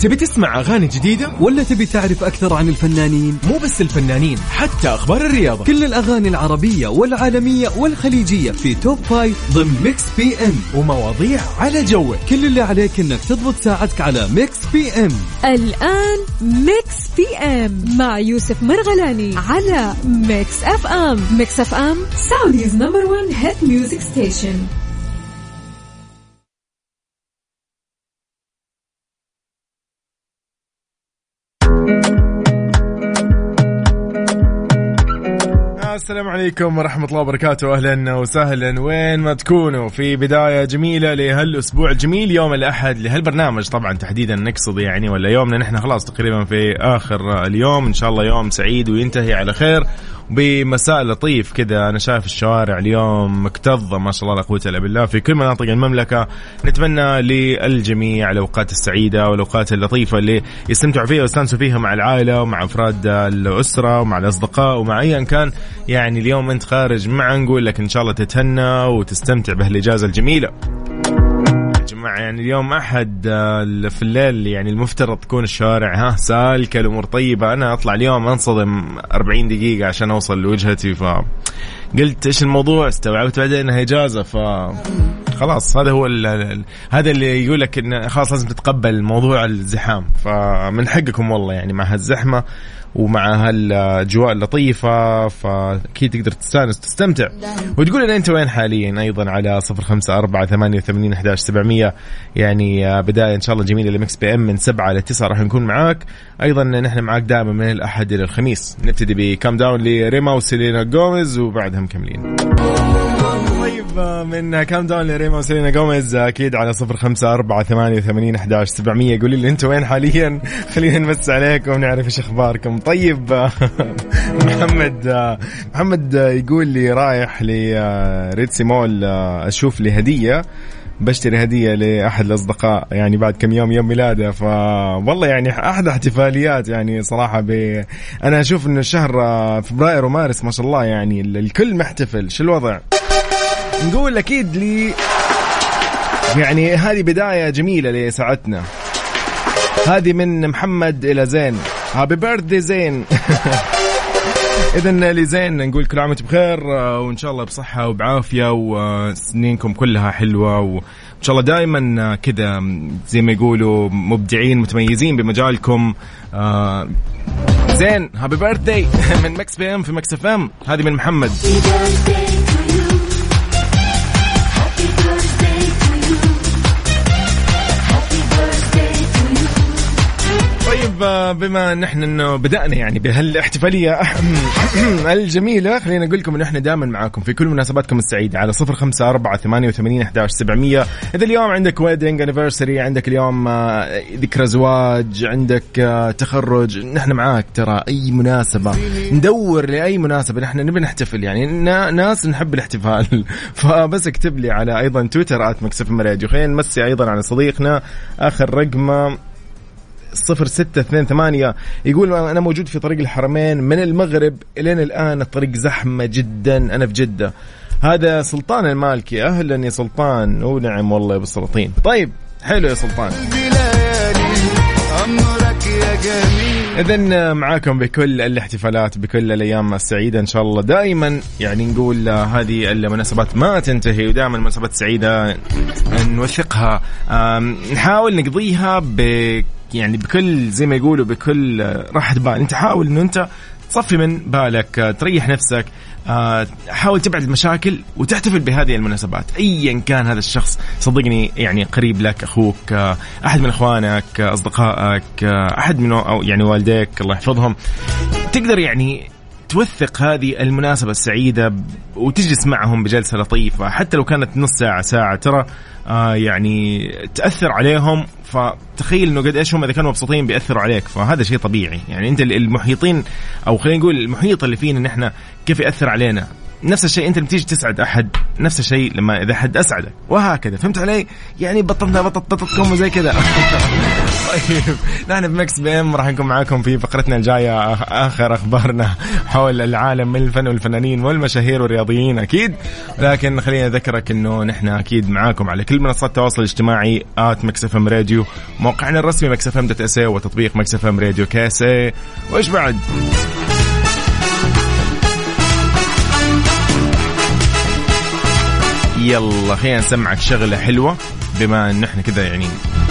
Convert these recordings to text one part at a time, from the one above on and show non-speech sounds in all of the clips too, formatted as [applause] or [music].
تبي تسمع أغاني جديدة؟ ولا تبي تعرف أكثر عن الفنانين؟ مو بس الفنانين حتى أخبار الرياضة. كل الأغاني العربية والعالمية والخليجية في top five ضمن Mix PM. ومواضيع على جوك. كل اللي عليك إنك تضبط ساعتك على Mix PM. الآن Mix PM مع يوسف مرغلاني على Mix FM. Mix FM Saudi's number 1 hit music station السلام عليكم ورحمة الله وبركاته. أهلا وسهلا. وين ما تكونوا. في بداية جميلة لهالأسبوع. الجميل يوم الأحد لهالبرنامج. طبعا تحديدا نقصد يعني ولا يومنا. نحن خلاص تقريبا في آخر اليوم. إن شاء الله يوم سعيد وينتهي على خير. بمساء لطيف كذا أنا شايف الشوارع اليوم مكتظة ما شاء الله لا قوة إلا بالله. في كل مناطق المملكة نتمنى للجميع الأوقات السعيدة والأوقات اللطيفة اللي يستمتعوا فيها ويستانسوا فيها مع العائلة ومع أفراد الأسرة ومع الأصدقاء ومع ايا كان. يعني اليوم أنت خارج ما نقول لك إن شاء الله تتهنى وتستمتع بهالإجازة الجميلة. جماعة يعني اليوم أحد آه، في الليل يعني المفترض تكون الشوارع ها سالكة الأمور طيبة. أنا أطلع اليوم أنصدم 40 دقيقة عشان أوصل لوجهتي ف قلت إيش الموضوع؟ استوعبت بعدين إنها إجازة ف خلاص هذا هو ال هذا اللي يقول لك إن خلاص لازم تتقبل موضوع الزحام. فمن حقكم والله يعني مع هالزحمة ومع هالاجواء اللطيفة فأكيد تقدر تستانس تستمتع. وتقول لنا أنت وين حاليا؟ أيضا على صفر خمسة أربعة ثمانية وثمانين أحداش سبعمية. يعني آه، بداية إن شاء الله جميلة ل Mix PM من سبعة إلى تسعة راح نكون معاك. أيضا نحن معاك دائما من الأحد إلى الخميس. نبتدي ب Calm Down لريما وسيلينا جوميز وبعدها مكملين. آه، من Calm Down لريما وسيلينا جوميز أكيد على صفر خمسة أربعة ثمانية وثمانين أحداش سبعمية. قولي لي أنتم وين حاليا؟ [laughs] خلينا نمس عليكم ونعرف إيش أخباركم. طيب آه، [laughs] محمد آه، محمد يقول لي رايح لريتسي مول أشوف لي هدية. بشتري هدية لأحد الأصدقاء يعني بعد كم يوم يوم ميلاده. ف والله يعني أحد احتفاليات يعني صراحة ب أنا أشوف إنه شهر فبراير ومارس ما شاء الله يعني الكل محتفل. شو الوضع؟ نقول أكيد لي يعني هذه بداية جميلة لساعتنا. هذه من محمد إلى زين. happy birthday زين. [laughs] اذا لزين نقول كل عام وأنتم بخير وإن شاء الله بصحة وبعافية وسنينكم كلها حلوة وإن شاء الله دائما كذا زي ما يقولوا مبدعين متميزين بمجالكم. آه، زين happy birthday [laughs] من Mix PM في Mix FM. هذه من محمد. طيب آه، بما ان إحنا إنه بدأنا يعني بهالاحتفالية [clears throat] الجميلة خلينا نقول لكم انه إحنا دائما معاكم في كل مناسباتكم السعيدة على صفر خمسة أربعة ثمانية وثمانين أحداش سبعمية. إذا اليوم عندك wedding anniversary عندك اليوم آه، ذكرى زواج عندك آه، تخرج نحن معاك ترى أي مناسبة. ندور لأي مناسبة نحن نبي نحتفل يعني ناس نحب الاحتفال. [laughs] فبس اكتب لي على أيضا تويتر Mix FM Radio خلينا نمسي أيضا على صديقنا آخر رقمه صفر ستة اثنين ثمانية. يقول أنا موجود في طريق الحرمين من المغرب إلين الآن. الطريق زحمة جدا. أنا في جدة. هذا سلطان المالكي. أهلا يا سلطان. ونعم والله بالسلاطين طيب حلو يا سلطان. إذا معاكم بكل الاحتفالات بكل الأيام السعيدة إن شاء الله. دائما يعني نقول هذه المناسبات ما تنتهي ودائما المناسبات السعيدة نوثقها. نحاول نقضيها يعني بكل زي ما يقولوا بكل راحة بال. انت حاول إنه انت تصفي من بالك تريح نفسك آه، حاول تبعد المشاكل وتحتفل بهذه المناسبات. ايا كان هذا الشخص صدقني يعني قريب لك أخوك آه، أحد من إخوانك أصدقائك آه، أحد من يعني والديك الله يحفظهم. تقدر يعني توثق هذه المناسبة السعيدة وتجلس معهم بجلسة لطيفة. حتى لو كانت نص ساعة ساعة ترى آه يعني تأثر عليهم. فتخيل إنه قد إيش هم إذا كانوا مبسوطين بيأثروا عليك. فهذا شيء طبيعي. يعني أنت المحيطين أو خلينا نقول المحيط اللي فينا ان إحنا كيف يأثر علينا. نفس الشيء أنت لما تيجي تسعد أحد نفس الشيء لما إذا حد أسعدك. وهكذا. فهمت علي؟ يعني بطلنا بطط وزي كذا. [laughs] طيب. نحن ب Mix PM راح نكون معاكم في فقرتنا الجاية آخر أخبارنا [laughs] حول العالم من الفن والفنانين والمشاهير والرياضيين أكيد. لكن خليني أذكرك إنه نحن أكيد معاكم على كل منصات التواصل الاجتماعي at Mix FM Radio موقعنا الرسمي Mix FM dot SA وتطبيق Mix FM Radio KSA وإيش بعد؟ يلا خلينا نسمعك شغلة حلوة. بما إن إحنا كذا يعني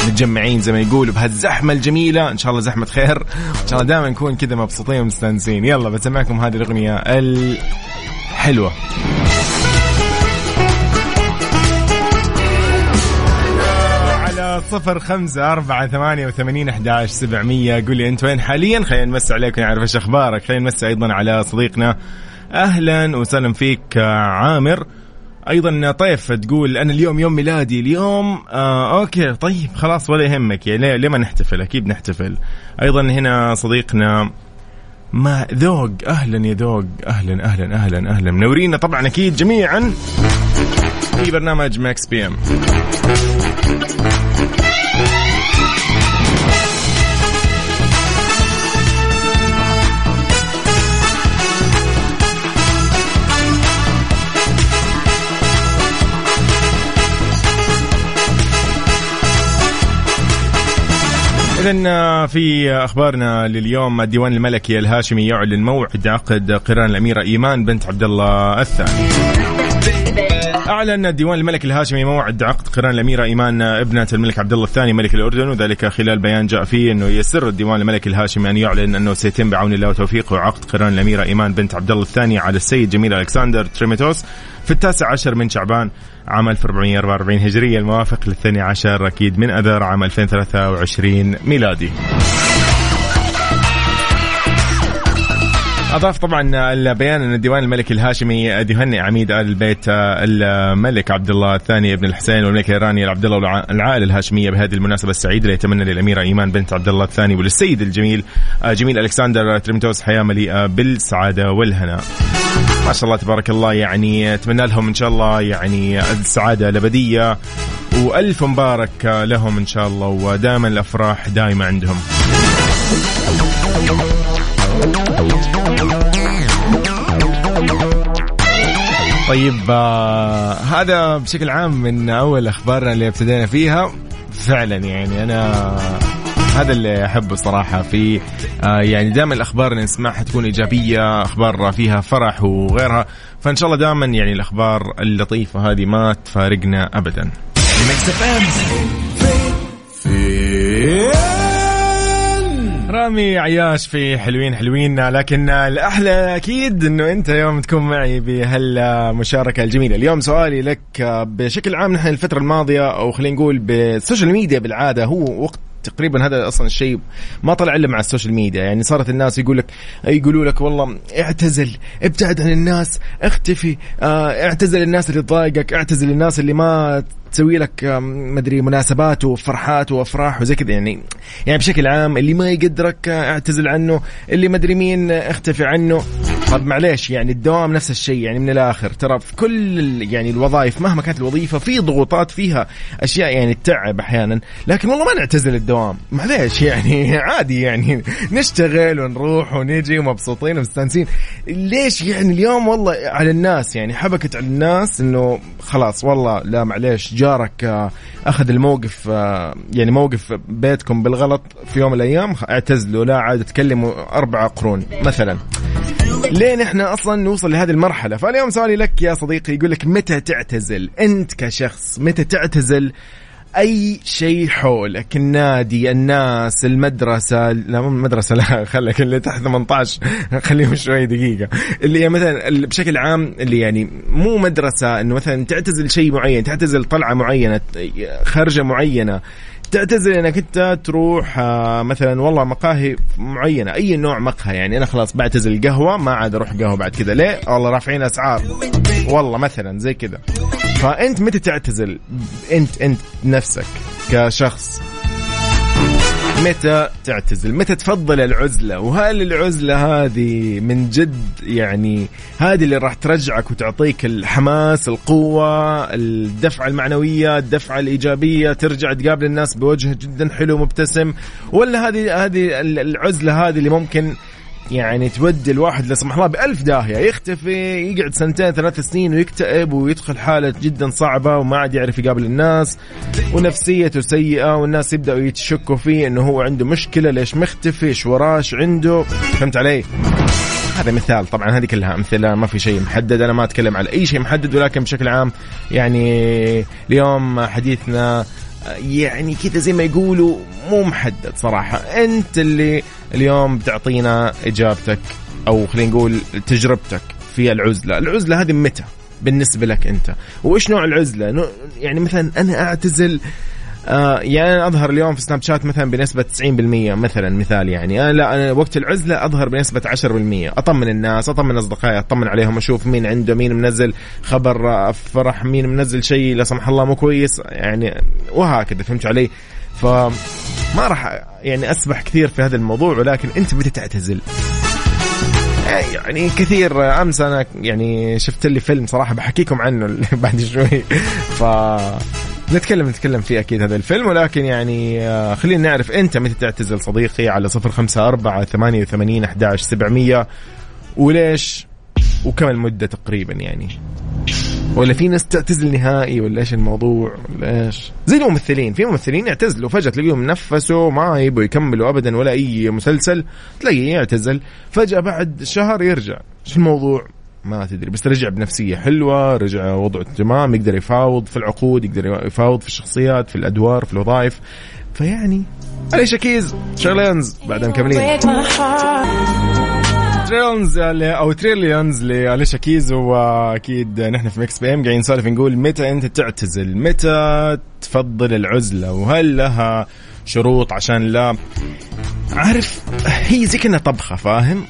متجمعين زي ما يقولوا بهالزحمة الجميلة إن شاء الله زحمة خير. إن شاء الله دائما نكون كذا مبسوطين ومستانسين. يلا بسمعكم هذه الأغنية الحلوة. على صفر خمسة أربعة ثمانية وثمانين أحداش سبعمية. قول لي أنت وين حاليا؟ خلينا نمسي عليك ونعرف إيش أخبارك. خلينا نمسي أيضا على صديقنا. أهلا وسهلا فيك عامر. أيضا طيف تقول أنا اليوم يوم ميلادي اليوم آه أوكي طيب خلاص ولا يهمك. يعني ليه, ما نحتفل؟ أكيد نحتفل. أيضا هنا صديقنا ما ذوق أهلا يا ذوق. أهلا أهلا أهلا أهلا. منورينا طبعا أكيد جميعا في برنامج Mix PM. إذا في أخبارنا لليوم الديوان الملكي الهاشمي يعلن موعد عقد قران الأميرة إيمان بنت عبد الله الثاني. أعلن الديوان الملكي الهاشمي موعد عقد قران الأميرة إيمان ابنة الملك عبد الله الثاني ملك الأردن وذلك خلال بيان جاء فيه أنه يسر الديوان الملكي الهاشمي أن يعلن أنه سيتم بعون الله وتوفيقه عقد قران الأميرة إيمان بنت عبد الله الثاني على السيد جميل ألكسندر ترميوتس في التاسع عشر من شعبان عام 1444 هجرية الموافق للثاني عشر أكيد من أذار عام 2023 ميلادي. أضاف طبعا البيان أن الديوان الملكي الهاشمي يهنئ عميد آل البيت الملك عبد الله الثاني ابن الحسين والملكة رانيا العبد الله والعائلة الهاشمية بهذه المناسبة السعيدة اللي يتمنى للأميرة إيمان بنت عبد الله الثاني وللسيد الجميل جميل ألكسندر تريمتوس حياة مليئة بالسعادة والهناء. ما شاء الله تبارك الله يعني أتمنى لهم إن شاء الله يعني السعاده الابديه وألف مبارك لهم إن شاء الله ودائما الأفراح دائمه عندهم. طيب آه هذا بشكل عام من أول أخبارنا اللي ابتدينا فيها. فعلا يعني أنا هذا اللي أحبه صراحة في آه يعني دائما الأخبار اللي نسمعها تكون إيجابية أخبار فيها فرح وغيرها. فإن شاء الله دائما يعني الأخبار اللطيفة هذه ما تفارقنا ابدا. رامي عياش في حلوين حلوين لكن الأحلى أكيد إنه أنت يوم تكون معي بهالمشاركة الجميلة. اليوم سؤالي لك بشكل عام نحن الفترة الماضية أو خلينا نقول بالسوشيال ميديا بالعادة هو وقت تقريبا هذا أصلا الشيء ما طلع إلا مع السوشيال ميديا. يعني صارت الناس يقول لك يقولوا لك والله اعتزل ابتعد عن الناس اختفي آه اعتزل الناس اللي تضايقك اعتزل الناس اللي ما تسوي لك مدري مناسبات وفرحات وأفراح وزي كذا. يعني يعني بشكل عام اللي ما يقدرك اعتزل عنه اللي مدري مين اختفي عنه. طب معليش يعني الدوام نفس الشيء يعني من الآخر. ترى في كل يعني الوظائف مهما كانت الوظيفة في ضغوطات فيها أشياء يعني تتعب أحيانا. لكن والله ما نعتزل الدوام. معليش يعني [laughs] عادي يعني نشتغل ونروح ونجي ومبسوطين ومستانسين. ليش؟ يعني اليوم والله على الناس يعني حبكت على الناس إنه خلاص والله لا معليش جارك آه، أخذ الموقف آه، يعني موقف بيتكم بالغلط في يوم من الأيام اعتزلوا لا عاد تكلموا أربع قرون مثلا. لين إحنا أصلا نوصل لهذه المرحلة. فاليوم سؤالي لك يا صديقي يقول لك متى تعتزل؟ أنت كشخص متى تعتزل؟ أي شيء حولك النادي الناس المدرسة لا مو المدرسة لا خليك اللي تحت 18 خليهم شوي دقيقة. اللي مثلا بشكل عام اللي يعني مو مدرسة إنه مثلا تعتزل شيء معين تعتزل طلعة معينة خرجة معينة تعتزل إنك أنت تروح آه، مثلا والله مقاهي معينة أي نوع مقهى يعني أنا خلاص بعتزل القهوه ما عاد أروح قهوة بعد كذا. ليه؟ والله رافعين أسعار. والله مثلا زي كذا. فأنت متى تعتزل؟ أنت أنت نفسك كشخص. متى تعتزل؟ متى تفضل العزلة؟ وهل العزلة هذه من جد يعني هذه اللي راح ترجعك وتعطيك الحماس القوة الدفعة المعنوية الدفعة الإيجابية ترجع تقابل الناس بوجه جدا حلو مبتسم ولا هذه هذه العزلة هذه اللي ممكن يعني تودي الواحد لا سمح الله بألف داهية. يختفي يقعد سنتين ثلاث سنين ويكتئب ويدخل حالة جدا صعبة وما عاد يعرف يقابل الناس. ونفسيته سيئة والناس يبدأوا يتشكوا فيه إنه هو عنده مشكلة. ليش مختفي؟ إيش وراش عنده؟ فهمت علي؟ هذا مثال. طبعا هذه كلها أمثلة. ما في شيء محدد. أنا ما أتكلم على أي شيء محدد ولكن بشكل عام يعني اليوم حديثنا يعني كذا زي ما يقولوا مو محدد صراحة. أنت اللي اليوم بتعطينا إجابتك أو خلينا نقول تجربتك في العزلة. العزلة هذه متى بالنسبة لك أنت؟ وإيش نوع العزلة؟ يعني مثلا أنا أعتزل آه يعني أنا أظهر اليوم في سناب شات مثلا بنسبة 90% مثلا مثال يعني. أنا لا أنا وقت العزلة أظهر بنسبة 10% أطمن الناس أطمن أصدقائي أطمن عليهم أشوف مين عنده مين منزل خبر فرح مين منزل شيء لا سمح الله مو كويس. يعني وهكذا فهمت علي؟ فما راح يعني أسبح كثير في هذا الموضوع ولكن أنت متى تعتزل. يعني كثير أمس أنا يعني شفت لي فيلم صراحة بحكيكم عنه [laughs] بعد شوي. ف نتكلم نتكلم فيه أكيد هذا الفيلم ولكن يعني آه، خلينا نعرف أنت متى تعتزل صديقي على صفر خمسة أربعة ثمانية وثمانين أحداش سبعمية وليش؟ وكم المدة تقريبا يعني؟ ولا في ناس تعتزل نهائي ولا إيش الموضوع؟ ولا إيش؟ زي الممثلين في ممثلين يعتزلوا فجأة تلاقيهم نفسوا ما يبوا يكملوا ابدا ولا أي مسلسل تلاقيه يعتزل فجأة بعد شهر يرجع. إيش الموضوع؟ ما تدري بس رجع بنفسية حلوة رجع وضعه تمام يقدر يفاوض في العقود يقدر يفاوض في الشخصيات في الأدوار في الوظائف. فيعني علي شكيز شغلينز بعد مكملين Trillions أو Trillions لأليشا كيز واكيد نحن في Mix PM قاعدين نسولف نقول متى أنت تعتزل؟ متى تفضل العزلة؟ وهل لها شروط؟ عشان لا عارف هي زي كأنها طبخة فاهم؟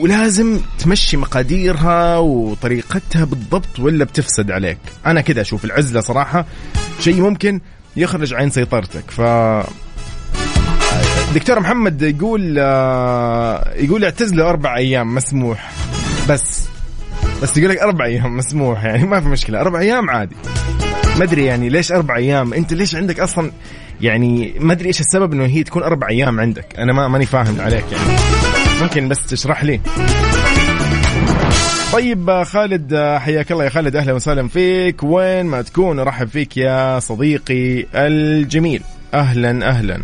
ولازم تمشي مقاديرها وطريقتها بالضبط ولا بتفسد عليك. أنا كذا أشوف العزلة صراحة شيء ممكن يخرج عن سيطرتك. ف دكتور محمد يقول آه، يقول اعتزلوا أربع أيام مسموح. بس بس يقول لك أربع أيام مسموح يعني ما في مشكلة. أربع أيام عادي. ما أدري يعني ليش أربع أيام؟ أنت ليش عندك أصلا يعني ما أدري إيش السبب إنه هي تكون أربع أيام عندك. أنا ما ماني فاهم عليك يعني. ممكن بس تشرح لي. طيب خالد حياك الله يا خالد. أهلا وسهلا فيك. وين ما تكون ارحب فيك يا صديقي الجميل. أهلا أهلا.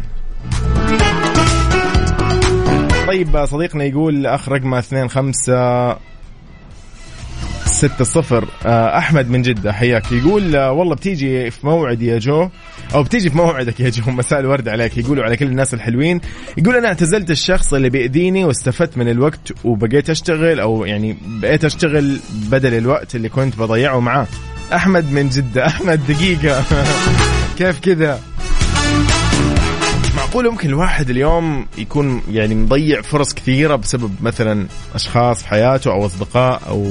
طيب صديقنا يقول اخ رقمه اثنين خمسة. ستة صفر. آه، أحمد من جدة حياك. يقول آه، والله بتيجي في موعد يا جو. أو بتيجي في موعدك يا جو [laughs] مساء الورد عليك. يقولوا على كل الناس الحلوين. يقول أنا اعتزلت الشخص اللي بيأذيني واستفدت من الوقت وبقيت أشتغل أو يعني بقيت أشتغل بدل الوقت اللي كنت بضيعه معاه. أحمد من جدة. [laughs] أحمد دقيقة. [laughs] كيف كذا؟ معقول ممكن الواحد اليوم يكون يعني مضيع فرص كثيرة بسبب مثلا أشخاص في حياته أو أصدقاء أو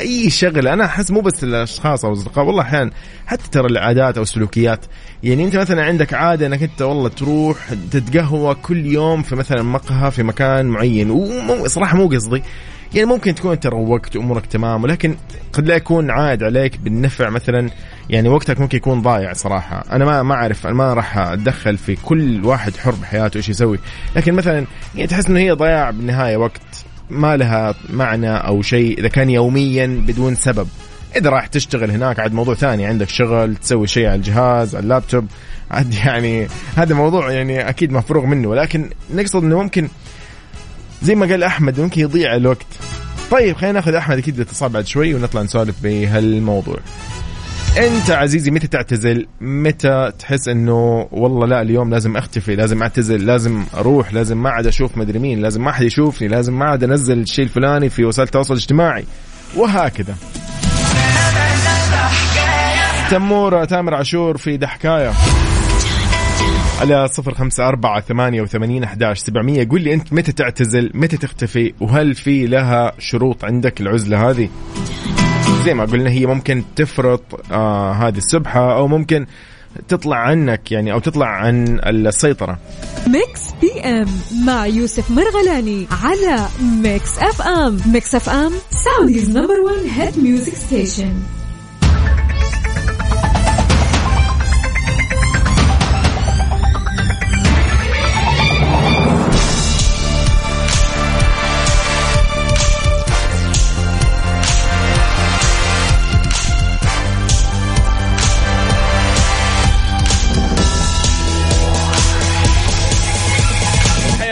أي شغله أنا أحس مو بس الأشخاص أو الأصدقاء والله أحيانا حتى ترى العادات أو السلوكيات. يعني أنت مثلا عندك عادة إنك أنت والله تروح تتقهوى كل يوم في مثلا مقهى في مكان معين وصراحه مو قصدي. يعني ممكن تكون انت روقت أمورك تمام ولكن قد لا يكون عائد عليك بالنفع مثلا يعني وقتك ممكن يكون ضايع صراحة. أنا ما ما أعرف ما راح أتدخل في كل واحد حر بحياته إيش يسوي. لكن مثلا يعني تحس إنه هي ضياع بالنهاية وقت ما لها معنى أو شيء إذا كان يوميا بدون سبب. إذا راح تشتغل هناك عاد موضوع ثاني. عندك شغل تسوي شيء على الجهاز على اللابتوب. عاد [laughs] يعني هذا موضوع يعني أكيد مفروغ منه. ولكن نقصد إنه ممكن زي ما قال أحمد ممكن يضيع الوقت. طيب خلينا ناخذ أحمد أكيد اتصال بعد شوي ونطلع نسولف بهالموضوع. انت عزيزي متى تعتزل؟ متى تحس انه والله لا اليوم لازم اختفي لازم اعتزل لازم أروح لازم ما عاد أشوف مدري مين لازم ما حد يشوفني لازم ما عاد انزل الشيء الفلاني في وسائل التواصل الاجتماعي. وهكذا. تمورة تامر عاشور في دحكاية على صفر خمسة أربعة ثمانية وثمانين أحداش سبعمية. قول لي أنت متى تعتزل؟ متى تختفي؟ وهل في لها شروط عندك العزلة هذه؟ زي ما قلنا هي ممكن تفرط آه هذه السبحة أو ممكن تطلع عنك يعني أو تطلع عن السيطرة. Mix PM مع يوسف مرغلاني على Mix FM. Mix FM Saudi's number 1 hit music station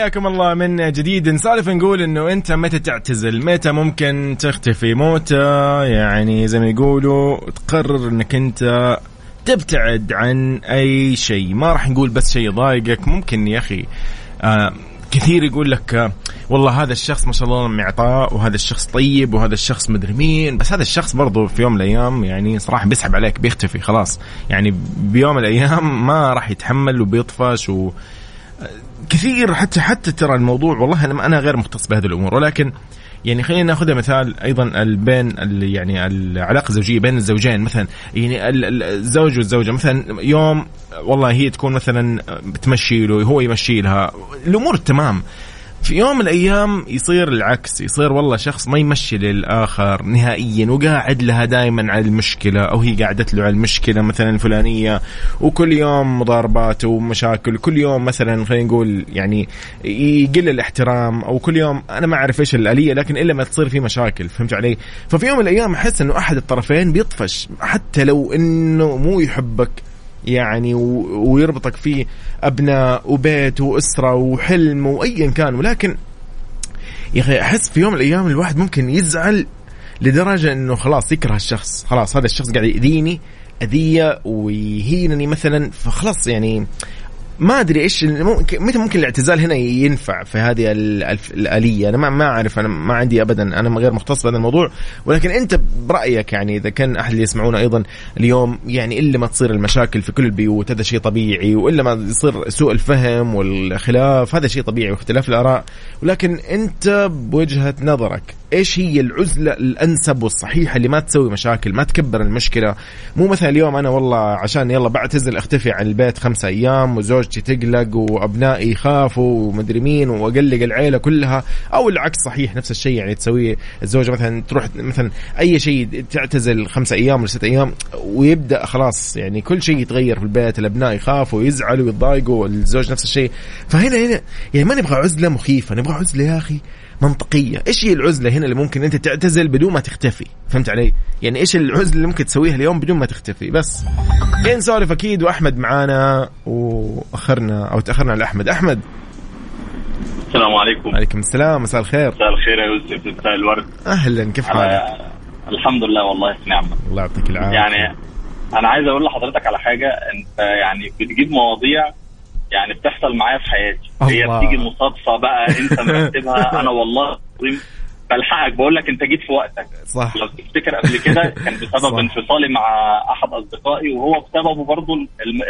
حياكم الله من جديد. نسالف نقول إنه أنت متى تعتزل؟ متى ممكن تختفي؟ متى يعني زي ما يقولوا تقرر إنك أنت تبتعد عن أي شيء. ما راح نقول بس شيء يضايقك. ممكن يا أخي آه كثير يقول لك والله هذا الشخص ما شاء الله معطاء وهذا الشخص طيب وهذا الشخص مدري مين. بس هذا الشخص برضو في يوم من الأيام يعني صراحة بيسحب عليك بيختفي خلاص. يعني بيوم من الأيام ما راح يتحمل وبيطفش كثير حتى حتى ترى الموضوع والله أنا أنا غير مختص بهذه الأمور ولكن يعني خلينا ناخذها مثال أيضا بين يعني العلاقة الزوجية بين الزوجين مثلا يعني الزوج والزوجة مثلا يوم والله هي تكون مثلا بتمشي له هو يمشي لها الأمور تمام. في يوم من الأيام يصير العكس يصير والله شخص ما يمشي للآخر نهائيا وقاعد لها دائما على المشكلة أو هي قاعدت له على المشكلة مثلا الفلانية وكل يوم مضاربات ومشاكل كل يوم مثلا خلينا نقول يعني يقل الاحترام أو كل يوم أنا ما أعرف إيش الآلية لكن إلا ما تصير في مشاكل فهمت علي؟ ففي يوم من الأيام أحس إنه أحد الطرفين بيطفش حتى لو إنه مو يحبك. يعني ويربطك فيه أبناء وبيت وأسرة وحلم وايا كان. ولكن يا أخي أحس في يوم من الأيام الواحد ممكن يزعل لدرجة إنه خلاص يكره الشخص. خلاص هذا الشخص قاعد يأذيني أذية ويهينني مثلا. فخلاص يعني ما أدري إيش متى ممكن الاعتزال هنا ينفع في هذه الآلية؟ أنا ما ما أعرف أنا ما عندي ابدا أنا غير مختص بهذا الموضوع. ولكن أنت برأيك يعني إذا كان أحد اللي يسمعونا أيضا اليوم يعني إلا ما تصير المشاكل في كل البيوت هذا شيء طبيعي وإلا ما يصير سوء الفهم والخلاف هذا شيء طبيعي واختلاف الآراء. ولكن أنت بوجهة نظرك إيش هي العزلة الأنسب والصحيحة اللي ما تسوي مشاكل ما تكبر المشكلة. مو مثلا اليوم أنا والله عشان يلا بعتزل أختفي عن البيت خمسة أيام وزوجتي تقلق وأبنائي يخافوا ومدري مين وأقلق العيلة كلها أو العكس صحيح نفس الشيء يعني تسويه الزوجه مثلا تروح مثلا أي شيء تعتزل خمسة أيام ولا ستة أيام ويبدأ خلاص يعني كل شيء يتغير في البيت الأبناء يخافوا ويزعلوا ويتضايقوا الزوج نفس الشيء. فهنا هنا يعني ما نبغى عزلة مخيفة نبغى عزلة يا أخي منطقية. إيش هي العزلة هنا اللي ممكن أنت تعتزل بدون ما تختفي؟ فهمت علي؟ يعني إيش العزلة اللي ممكن تسويها اليوم بدون ما تختفي؟ بس. خلينا نسولف أكيد وأحمد معانا وأخرنا أو تأخرنا على أحمد. أحمد. السلام عليكم. وعليكم السلام. مساء الخير. مساء الخير يا يوسف. مساء الورد. أهلا. كيف حالك؟ الحمد لله والله في نعمه الله يعطيك العافية. يعني أنا عايز أقول لحضرتك على حاجة. أنت يعني بتجيب مواضيع يعني بتحصل معايا في حياتي. هي بتيجي مصادفة بقى انت مرتبها. [laughs] أنا والله بلحقك. بقول لك أنت جيت في وقتك. صح. لو تفتكر قبل كده [laughs] كان بسبب انفصالي مع أحد أصدقائي وهو بسببه برضه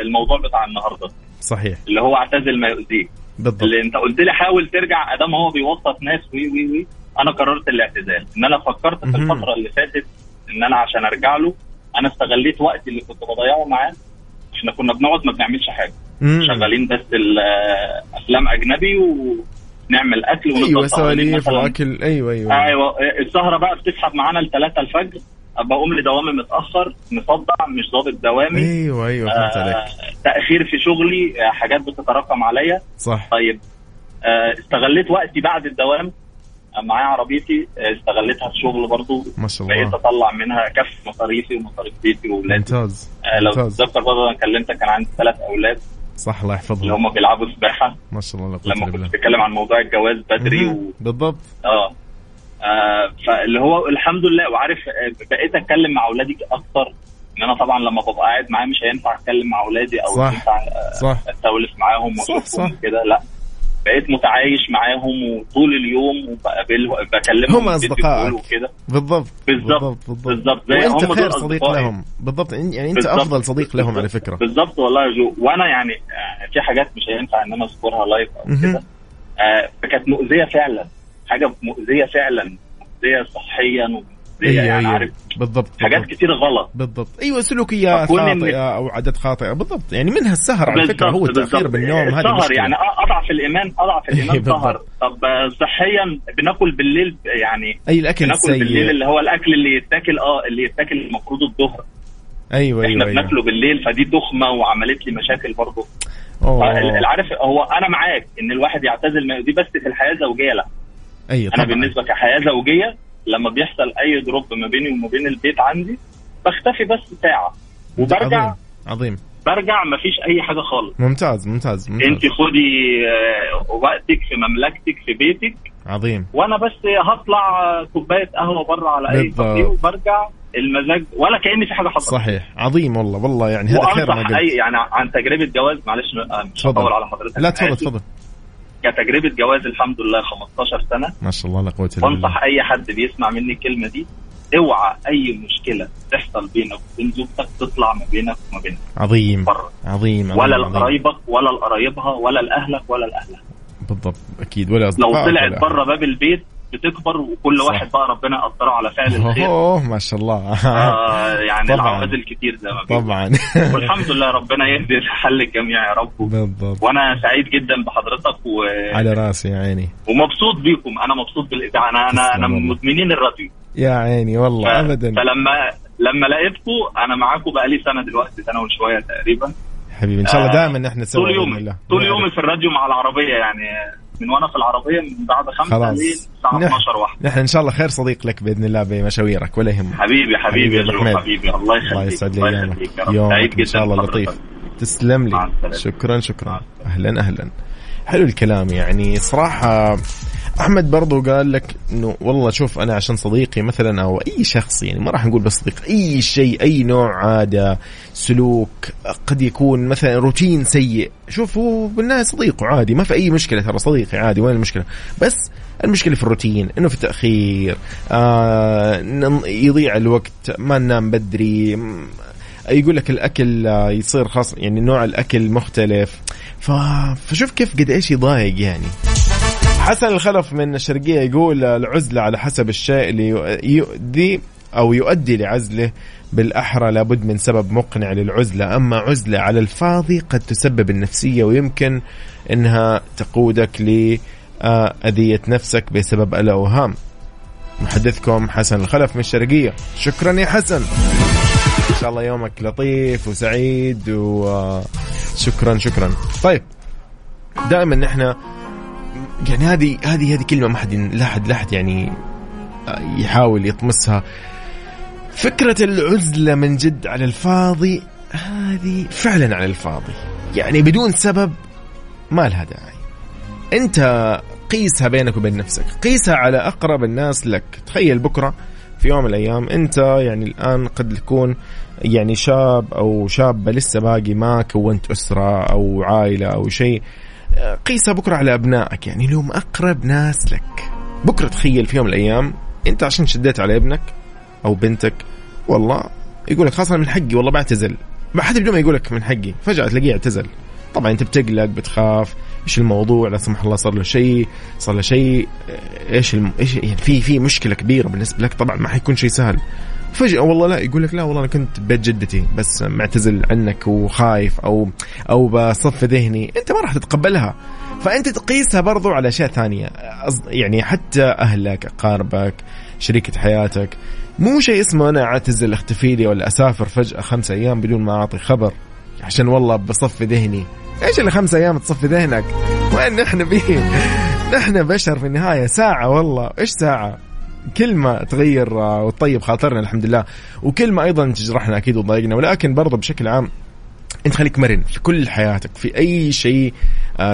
الموضوع بتاع النهارده. صحيح. اللي هو اعتزل ما يؤذيك بالضبط. اللي أنت قلت لي حاول ترجع ما دام هو بيوسط ناس وي وي وي أنا قررت الاعتزال. إن أنا فكرت في الفترة اللي فاتت إن أنا عشان أرجع له أنا استغليت وقتي اللي كنت بضيعه معاه إحنا كنا بنقعد ما بنعملش حاجة. مم. شغالين بس أفلام أجنبي ونعمل أكل ونفضل أيوه سواليف واكل أيوه أيوه. أيوه السهرة بقى بتسحب معانا لثلاثة الفجر. بقوم لدوامي متأخر مصدع مش ضابط دوامي. أيوه أيوه فهمت عليك. آه تأخير في شغلي آه حاجات بتتراكم عليا. صح. طيب آه استغليت وقتي بعد الدوام. معايا عربيتي استغلتها في شغل برضه ما شاء الله. بقيت أطلع منها كف مصاريفي ومصاريف بيتي واولادي ممتاز. آه لو تتذكر برضه أنا كلمتك كان عندي ثلاث أولاد. صح الله يحفظهم. اللي هم بيلعبوا سباحة. ما شاء الله لما كنت بتتكلم عن موضوع الجواز بدري و... بالضبط. آه. آه فاللي هو الحمد لله. وعارف بقيت أتكلم مع أولادي أكتر. إن أنا طبعا لما ببقى قاعد معاه مش هينفع أتكلم مع أولادي أو صح. ينفع صح. استولف معاهم وأشوفهم كده. لا. بقيت متعايش معاهم وطول اليوم وبقابلهم بكلمهم هم أصدقائك. وكده. بالضبط. بالظبط بالظبط. زي وأنت هم خير صديق لهم. بالضبط. يعني أنت. أفضل صديق لهم على فكرة. بالظبط والله يا جو. وأنا يعني في حاجات مش هينفع إن أنا أذكرها لايف أو كده. آه كانت مؤذية فعلا. حاجة مؤذية فعلا. مؤذية صحيا أيوه يعني أيوه عارف بالضبط حاجات. كتير غلط. بالضبط. أيوه سلوكيات خاطئة أو عادات خاطئة. بالضبط. يعني منها السهر على فكرة هو التأخير. بالنوم هذه السهر يعني أضعف الإيمان أضعف الإيمان بالضبط. سهر. طب آه، صحيا بناكل بالليل يعني أي الأكل بناكل بالليل السيء اللي هو الأكل اللي يتاكل آه اللي يتاكل المفروض الظهر أيوه إحنا أيوه. بناكله بالليل فدي تخمه وعملت لي مشاكل برضه. أوه. العارف هو أنا معاك إن الواحد يعتزل دي بس في الحياة الزوجية لا. أيوه أنا طبعا. بالنسبة كحياة زوجية لما بيحصل أي دروب ما بيني وما بين البيت عندي بختفي بس ساعة. وبرجع عظيم عظيم. برجع ما فيش أي حاجة خالص. ممتاز ممتاز ممتاز. انت خدي آه، وقتك في مملكتك في بيتك. عظيم. وأنا بس هطلع آه، كوباية قهوة بره على أي. كافيه وبرجع المزاج ولا كأني في حاجة حصلت. صحيح. عظيم والله والله يعني هذا خير ما وانصح اي قلت يعني عن تجربة جواز معلش آه، مش تفضل. هطول على حضرتك. لا تفضل. تفضل. كتجربة جواز الحمد لله 15 سنة ما شاء الله لا قوة إلا بالله. وانصح أي حد بيسمع مني الكلمة دي اوعى أي مشكلة تحصل بينك وبين زوجتك تطلع ما بينك وما بينها عظيم عظيم ولا عظيم، عظيم. لقرايبك ولا لقرايبها ولا لأهلك ولا لاهلها بالضبط أكيد. ولا لو اصدقائك طلعت ولا بره باب البيت بتكبر وكل صح. واحد بقى ربنا يقدره على فعل الخير. اوه ما شاء الله. آه [laughs] يعني طبعاً. العوائد الكتير زي ما. طبعا. [laughs] والحمد لله ربنا يهدي حل الجميع يا رب. بالضبط. وأنا سعيد جدا بحضرتك و... على راسي يا عيني. ومبسوط بيكم. أنا مبسوط بالاذاعه أنا أنا أنا من. مدمنين الراديو. يا عيني والله ابدا. فلما لما لقيتكم أنا معاكم بقالي سنة دلوقتي سنة وشوية تقريبا. حبيبي إن شاء الله آه، دائما نحن سوا طول يومي. طول يومي في الراديو مع العربية يعني. من وأنا في العربية من بعد خمسة خلاص. للساعه نح- 12 واحدة. نحن إن شاء الله خير صديق لك بإذن الله بمشاويرك ولا يهمك. حبيبي حبيبي يا جو. حبيبي. الله يخليك الله يسعد لي ايامك يومك. إن شاء الله. لطيف. تسلم لي. شكرا شكرا. أهلا أهلا. حلو الكلام يعني. صراحة أحمد برضو قال لك إنه والله شوف أنا عشان صديقي مثلا أو أي شخص يعني ما راح نقول بس صديق أي شيء أي نوع عادة سلوك قد يكون مثلا روتين سيء. شوف هو بالنهاية صديقه عادي ما في أي مشكلة ترى صديقي عادي وين المشكلة؟ بس المشكلة في الروتين إنه في تاخير آه يضيع الوقت ما ننام بدري يقول لك الأكل آه، يصير خاص يعني نوع الأكل مختلف. فشوف كيف قد إيش يضايق يعني. حسن الخلف من الشرقية يقول العزلة على حسب الشيء اللي يؤدي أو يؤدي لعزله. بالأحرى لابد من سبب مقنع للعزلة. أما عزلة على الفاضي قد تسبب النفسية ويمكن أنها تقودك لأذية نفسك بسبب الأوهام. محدثكم حسن الخلف من الشرقية. شكرا يا حسن. إن شاء الله يومك لطيف وسعيد وشكرا شكرا. طيب دائما نحن يعني هذه هذه هذه كلمة ما حد لا حد لا حد يعني يحاول يطمسها. فكرة العزلة من جد على الفاضي هذه فعلا على الفاضي. يعني بدون سبب ما لها داعي. أنت قيسها بينك وبين نفسك قيسها على أقرب الناس لك. تخيل بكرة في يوم من الأيام أنت يعني الآن قد تكون يعني شاب أو شابة لسه باقي ما كونت أسرة أو عائلة أو شيء. قيسها بكرة على أبنائك يعني اللي هم أقرب ناس لك. بكرة تخيل في يوم من الأيام أنت عشان شديت على ابنك أو بنتك والله يقول لك خلاص أنا من حقي والله بعتزل حتى بدون ما يقول لك من حقي فجأة تلاقيه اعتزل. طبعا أنت بتقلق بتخاف إيش الموضوع؟ لا سمح الله صار له شيء صار له شيء إيش الم... إيش يعني في في مشكلة كبيرة بالنسبة لك طبعا ما حيكون شيء سهل. فجأة والله لا يقول لك لا والله أنا كنت بيت جدتي بس معتزل عنك وخايف أو أو بصف ذهني أنت ما راح تتقبلها. فأنت تقيسها برضو على أشياء ثانية. يعني حتى أهلك أقاربك شريكة حياتك مو شيء اسمه أنا أعتزل أختفي لي ولا أسافر فجأة خمسة أيام بدون ما أعطي خبر. عشان والله بصفي ذهني. إيش اللي خمسة أيام تصفي ذهنك؟ وين نحن بيه [laughs] نحن بشر في النهاية. ساعة والله. إيش ساعة؟ كلمة تغير وتطيب خاطرنا الحمد لله وكلمة أيضا تجرحنا أكيد وتضايقنا ولكن برضه بشكل عام أنت خليك مرن في كل حياتك في أي شيء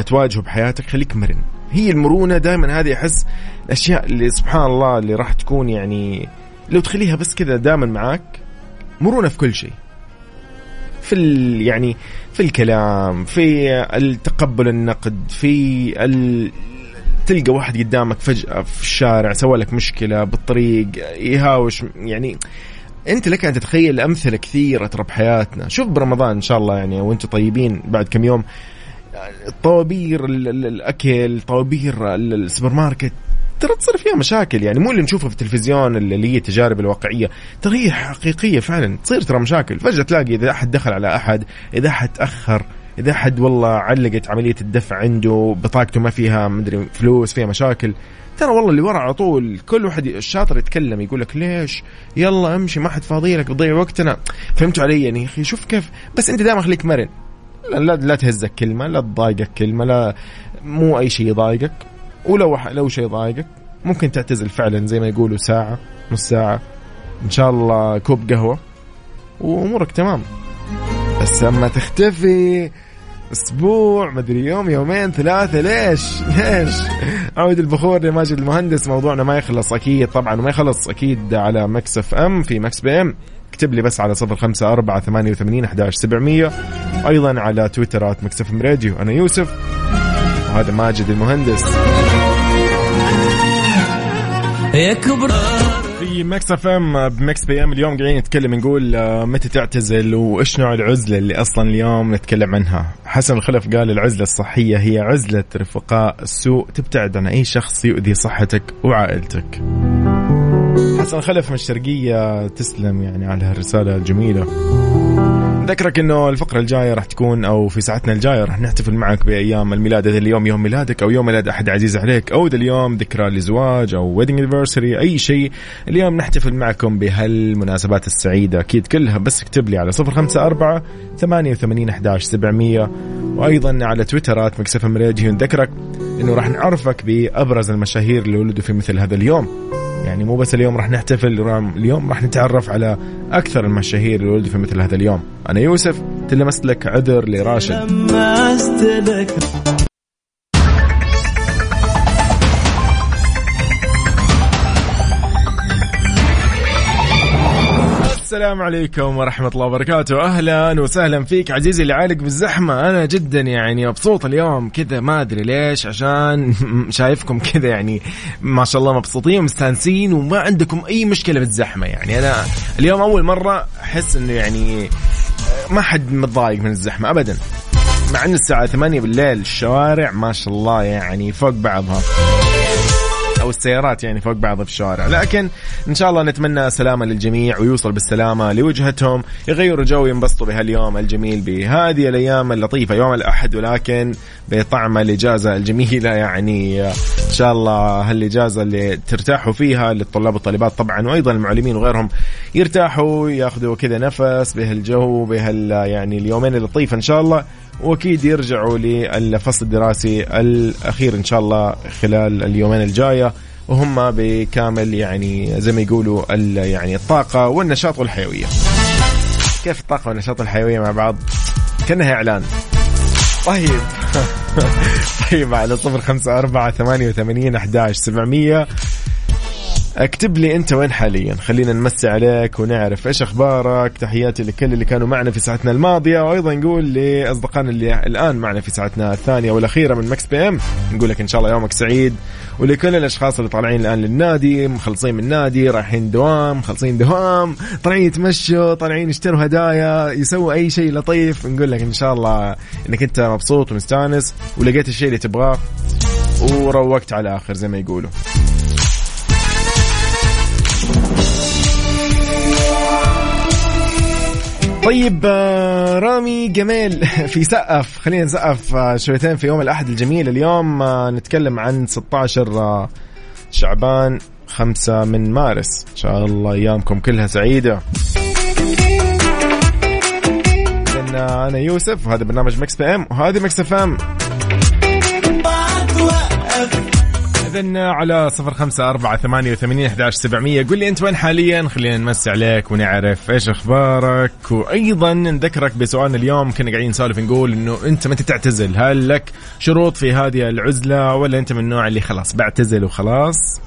تواجهه بحياتك خليك مرن. هي المرونة دائما هذه أحس الأشياء اللي سبحان الله اللي راح تكون يعني لو تخليها بس كذا دائما معاك مرونة في كل شيء. في يعني في الكلام في التقبل النقد في تلقى واحد قدامك فجأة في الشارع سوى لك مشكلة بالطريق يهاوش يعني أنت لك أن تتخيل أمثلة كثيرة ترى بحياتنا. شوف برمضان إن شاء الله يعني وأنتم طيبين بعد كم يوم. طوابير الأكل طوابير السوبر ماركت ترى تصير فيها مشاكل يعني. مو اللي نشوفها في التلفزيون اللي هي التجارب الواقعية. ترى هي حقيقية فعلا تصير ترى مشاكل. فجأة تلاقي إذا أحد دخل على أحد إذا أحد تأخر إذا احد والله علقت عملية الدفع عنده بطاقته ما فيها مدري فلوس فيها مشاكل ترى والله اللي ورا على طول كل واحد الشاطر يتكلم يقول لك ليش؟ يلا امشي ما حد فاضي لك بضيع وقتنا. فهمتوا علي؟ يعني أخي شوف كيف بس أنت دائما خليك مرن. لا, لا لا تهزك كلمة لا تضايقك كلمة لا مو أي شيء يضايقك. ولو لو شيء يضايقك ممكن تعتزل فعلا زي ما يقولوا ساعة نص ساعة. إن شاء الله كوب قهوة وأمورك تمام. بس أما تختفي أسبوع مدري يوم يومين ثلاثة ليش؟ [laughs] ليش؟ عود البخور لماجد المهندس موضوعنا ما يخلص أكيد طبعا ما يخلص أكيد على Mix FM في Mix PM اكتب لي بس على صفر خمسة أربعة ثمانية وثمانين أحداش سبعمية أيضا على تويتر at Mix FM Radio أنا يوسف وهذا ماجد المهندس يا كبر في Mix FM ب Mix PM. اليوم قاعدين نتكلم نقول آه، متى تعتزل وإيش نوع العزلة اللي أصلا اليوم نتكلم عنها؟ حسن الخلف قال العزلة الصحية هي عزلة رفقاء السوء تبتعد عن أي شخص يؤذي صحتك وعائلتك. حسن الخلف من الشرقية تسلم يعني على هالرسالة الجميلة. ذكرك إنه الفقرة الجاية راح تكون أو في ساعتنا الجاية راح نحتفل معك بأيام الميلاد اذا اليوم يوم ميلادك أو يوم ميلاد أحد عزيز عليك أو اذا اليوم ذكرى لزواج أو wedding anniversary أي شيء. اليوم نحتفل معكم بهالمناسبات السعيدة. أكيد كلها بس اكتب لي على 054 88 11 700 وأيضا على تويتر at Mix FM Radio نذكرك إنه راح نعرفك بأبرز المشاهير اللي ولدوا في مثل هذا اليوم. يعني مو بس اليوم راح نحتفل اليوم راح نتعرف على أكثر المشاهير اللي ولدوا في مثل هذا اليوم. أنا يوسف تلمست لك عذر لراشد. السلام عليكم ورحمة الله وبركاته. أهلا وسهلا فيك عزيزي اللي عالق بالزحمة. أنا جدا يعني مبسوط اليوم كذا ما أدري ليش عشان [laughs] شايفكم كذا يعني ما شاء الله مبسوطين ومستانسين وما عندكم أي مشكلة بالزحمة يعني. أنا اليوم أول مرة أحس إنه يعني ما حد متضايق من الزحمة أبدا. مع أن الساعة 8 بالليل الشوارع ما شاء الله يعني فوق بعضها. أو السيارات يعني فوق بعض في الشوارع. لكن إن شاء الله نتمنى سلامة للجميع ويوصل بالسلامة لوجهتهم. يغيروا جو ينبسطوا بهاليوم الجميل بهذه الأيام اللطيفة يوم الأحد ولكن بطعم الإجازة الجميلة يعني. إن شاء الله هالإجازة اللي ترتاحوا فيها للطلاب والطالبات طبعا وأيضا المعلمين وغيرهم يرتاحوا ياخذوا كذا نفس بهالجو بهال يعني اليومين اللطيفة إن شاء الله. وأكيد يرجعوا للفصل الدراسي الأخير إن شاء الله خلال اليومين الجاية وهم بكامل يعني زي ما يقولوا يعني الطاقة والنشاط والحيوية. كيف الطاقة والنشاط والحيوية مع بعض؟ كأنها إعلان. طيب [laughs] طيب على صفر خمسة أربعة ثمانية وثمانين أحداش سبعمية اكتب لي انت وين حاليا. خلينا نمسي عليك ونعرف إيش أخبارك. تحياتي لكل اللي كانوا معنا في ساعتنا الماضية. وأيضا نقول لأصدقائنا اللي الآن معنا في ساعتنا الثانية والأخيرة من Mix PM. نقول لك إن شاء الله يومك سعيد. ولكل الأشخاص اللي طالعين الآن للنادي مخلصين من النادي رايحين دوام مخلصين دوام طالعين يتمشوا طالعين يشتروا هدايا يسووا أي شيء لطيف. نقول لك إن شاء الله إنك أنت مبسوط ومستانس ولقيت الشيء اللي تبغاه وروقت على الآخر زي ما يقولوا. طيب آه، رامي جميل [laughs] في سقف خلينا نسقف آه، شويتين في يوم الأحد الجميل. اليوم آه، نتكلم عن 16 شعبان 5 من مارس. إن شاء الله أيامكم كلها سعيدة. أنا يوسف وهذا برنامج Mix PM وهذه Mix FM. إذن على صفر خمسة أربعة ثمانية وثمانين أحداش سبعمية. قل لي أنت وين حاليا؟ خلينا نمسي عليك ونعرف إيش أخبارك. وأيضا نذكرك بسؤالنا اليوم كنا قاعدين نسولف نقول إنه أنت متى تعتزل؟ هل لك شروط في هذه العزلة ولا أنت من النوع اللي خلاص بعتزل وخلاص؟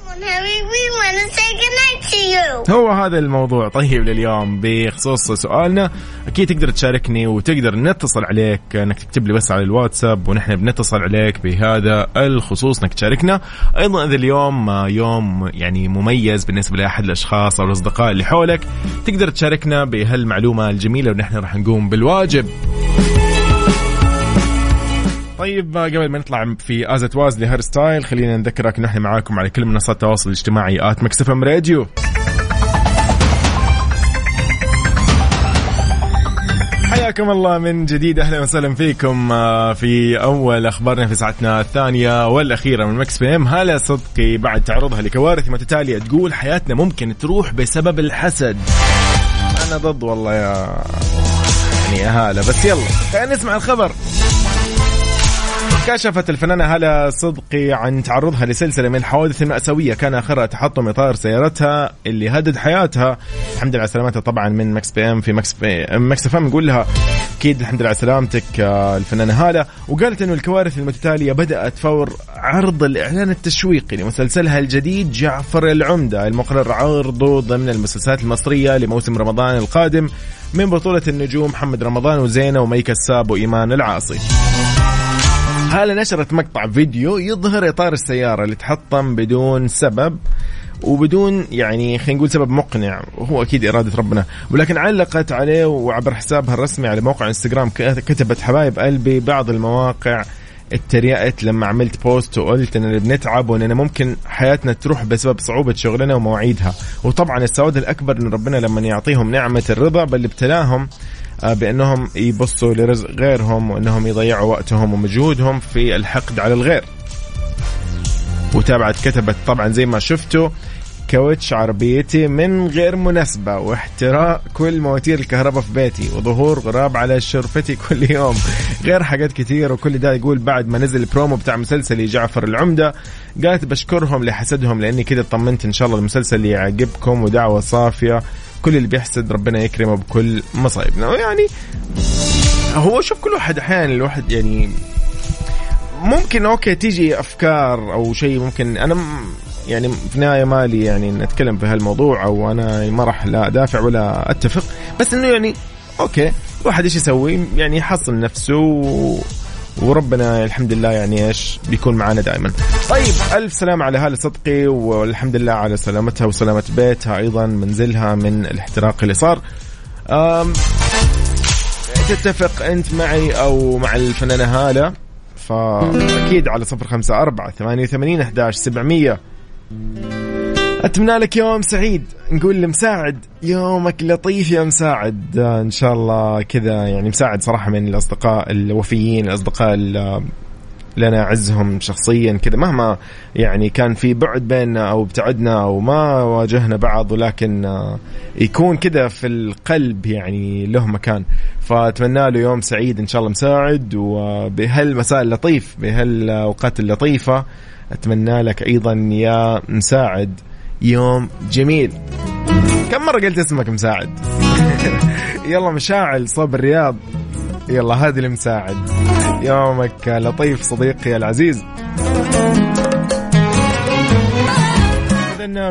هو هذا الموضوع. طيب لليوم بخصوص سؤالنا أكيد تقدر تشاركني وتقدر نتصل عليك إنك تكتب لي بس على الواتساب ونحن بنتصل عليك بهذا الخصوص إنك تشاركنا. أيضا اذا اليوم يوم يعني مميز بالنسبة لأحد الأشخاص أو الأصدقاء اللي حولك. تقدر تشاركنا بهالمعلومة الجميلة ونحن راح نقوم بالواجب. طيب قبل ما نطلع في As It Was ل Harry Styles خلينا نذكرك نحن معاكم على كل منصات التواصل الاجتماعي at Mix FM Radio. حياكم الله من جديد أهلا وسهلا فيكم آه، في أول أخبارنا في ساعتنا الثانية والأخيرة من Mix PM. هالة صدقي بعد تعرضها لكوارث متتالية تقول حياتنا ممكن تروح بسبب الحسد. أنا ضد والله يا يعني يا هاله بس يلا خلينا نسمع الخبر. كشفت الفنانة هالة صدقي عن تعرضها لسلسلة من الحوادث المأساوية كان آخرها تحطم إطار سيارتها اللي هدد حياتها. الحمد لله على سلامتها طبعا من Mix PM. في Mix P Mix FM نقول لها أكيد الحمد لله على سلامتك الفنانة هالة. وقالت إنه الكوارث المتتالية بدأت فور عرض الإعلان التشويقي لمسلسلها الجديد جعفر العمدة المقرر عرضه ضمن المسلسلات المصرية لموسم رمضان القادم من بطولة النجوم محمد رمضان وزينة وميكا الساب وإيمان العاصي. هالة نشرت مقطع فيديو يظهر إطار السيارة اللي تحطم بدون سبب وبدون يعني خلينا نقول سبب مقنع؟ وهو أكيد إرادة ربنا. ولكن علقت عليه وعبر حسابها الرسمي على موقع إنستغرام كتبت حبايب قلبي بعض المواقع اتريقت لما عملت بوست وقلت إننا بنتعب وإننا ممكن حياتنا تروح بسبب صعوبة شغلنا ومواعيدها. وطبعا السواد الأكبر ان ربنا لما يعطيهم نعمة الرضا بل ابتلاهم بأنهم يبصوا لرزق غيرهم وأنهم يضيعوا وقتهم ومجهودهم في الحقد على الغير. وتابعت كتبت طبعا زي ما شفتوا كاوتش عربيتي من غير مناسبة واحتراق كل مواتير الكهرباء في بيتي وظهور غراب على شرفتي كل يوم. غير حاجات كثير وكل ده يقول بعد ما نزل البرومو بتاع مسلسلي جعفر العمدة. قالت بشكرهم لحسدهم لأني كده طمنت إن شاء الله المسلسل يعجبكم ودعوة صافية. كل اللي بيحسد ربنا يكرمه بكل مصايبنا. يعني هو شوف كل واحد أحيانا الواحد يعني ممكن okay تيجي أفكار أو شيء ممكن. أنا يعني في النهاية مالي يعني نتكلم في هالموضوع أو أنا ما راح لا أدافع ولا أتفق. بس إنه يعني okay الواحد إيش يسوي؟ يعني يحصن نفسه. وربنا الحمد لله يعني إيش بيكون معنا دائما. طيب ألف سلامه على هاله صدقي والحمد لله على سلامتها وسلامة بيتها أيضا منزلها من الاحتراق اللي صار. أم تتفق أنت معي أو مع الفنانة هالة فأكيد على صفر خمسة أربعة ثمانية وثمانين أحداش سبعمية أتمنى لك يوم سعيد. نقول لمساعد يومك لطيف يا مساعد. آه، إن شاء الله كذا. يعني مساعد صراحة من الأصدقاء الوفيين الأصدقاء اللي أنا أعزهم شخصيا كذا. مهما يعني كان في بعد بيننا أو ابتعدنا أو ما واجهنا بعض ولكن آه، يكون كذا في القلب يعني له مكان. فأتمنى له يوم سعيد إن شاء الله مساعد. وبهالمساء اللطيف بهالاوقات اللطيفه أتمنى لك أيضا يا مساعد. يوم جميل. كم مرة قلت اسمك مساعد؟ [laughs] يلا مشاعل صوب الرياض. يلا هذه المساعد يومك لطيف صديقي العزيز.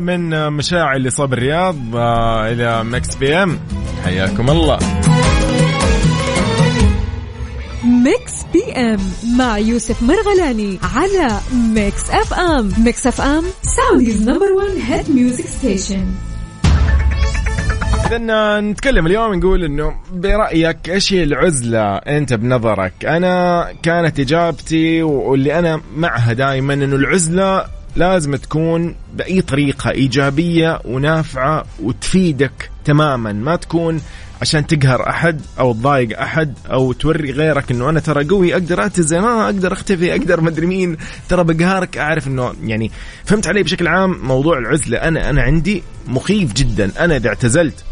من مشاعل لصوب الرياض آه، إلى Mix PM. حياكم الله. Mix PM مع يوسف مرغلاني على Mix FM Mix FM Saudi's number 1 hit music station اذا نتكلم اليوم نقول إنه برأيك إيش هي العزلة أنت بنظرك؟ أنا كانت إجابتي واللي أنا معها دائما إنه العزلة لازم تكون بأي طريقة إيجابية ونافعة وتفيدك تماما ما تكون عشان تقهر أحد أو تضايق أحد أو توري غيرك إنه أنا ترى قوي أقدر اتزن آه أقدر أختفي أقدر مدري مين. ترى بقهرك أعرف إنه يعني فهمت علي بشكل عام موضوع العزلة. أنا أنا عندي مخيف جدا. أنا إذا اعتزلت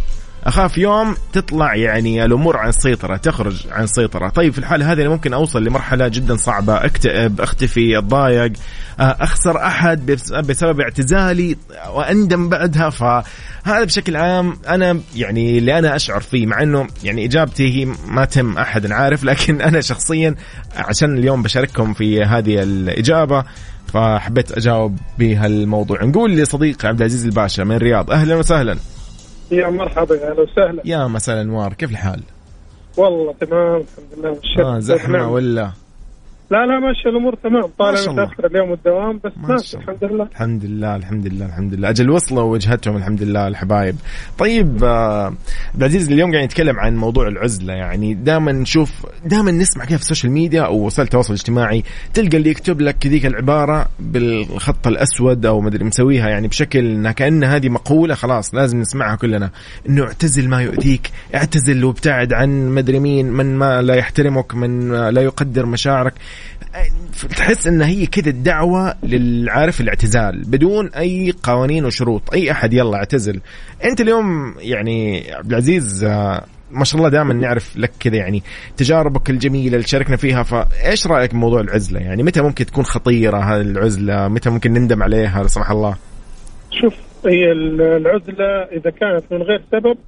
أخاف يوم تطلع يعني الأمور عن السيطره تخرج عن السيطره طيب في الحاله هذه ممكن أوصل لمرحلة جدا صعبة أكتئب أختفي أتضايق آه، أخسر أحد بسبب اعتزالي وأندم بعدها. فهذا بشكل عام أنا يعني اللي أنا أشعر فيه مع إنه يعني إجابتي هي ما تم أحد عارف لكن [laughs] أنا شخصيا عشان اليوم بشارككم في هذه الإجابة فحبيت أجاوب بهالموضوع. نقول لصديقي عبد العزيز الباشا من الرياض أهلا وسهلا. يا مرحبا يا أهلا وسهلا يا مساء الانوار كيف الحال؟ والله تمام الحمد لله آه زحمة ولا؟ لا لا ماشي الأمور تمام. ما طالع. متأخر اليوم الدوام بس ما ماشي. الحمد لله. الحمد لله الحمد لله الحمد لله. أجل وصلوا وجهتهم الحمد لله الحبايب. طيب آه، عبد العزيز اليوم قاعد نتكلم عن موضوع العزلة يعني دائما نشوف دائما نسمع كيف في ال social media أو وسائل التواصل الاجتماعي تلقى اللي يكتب لك ذيك العبارة بالخط الأسود أو مدري مسويها يعني بشكل إنها كأن هذه مقولة خلاص لازم نسمعها كلنا. إنه اعتزل ما يؤذيك اعتزل وابتعد عن مدري مين من ما لا يحترمك من لا يقدر مشاعرك. تحس إن هي كذا الدعوة للعارف الاعتزال بدون أي قوانين وشروط أي أحد يلا اعتزل. أنت اليوم يعني عبد العزيز آه، ما شاء الله دائما نعرف لك كذا يعني تجاربك الجميلة اللي شاركنا فيها فإيش رأيك بموضوع العزلة؟ يعني متى ممكن تكون خطيرة هذه العزله متى ممكن نندم عليها؟ لا سمح الله. شوف هي ال- العزلة إذا كانت من غير سبب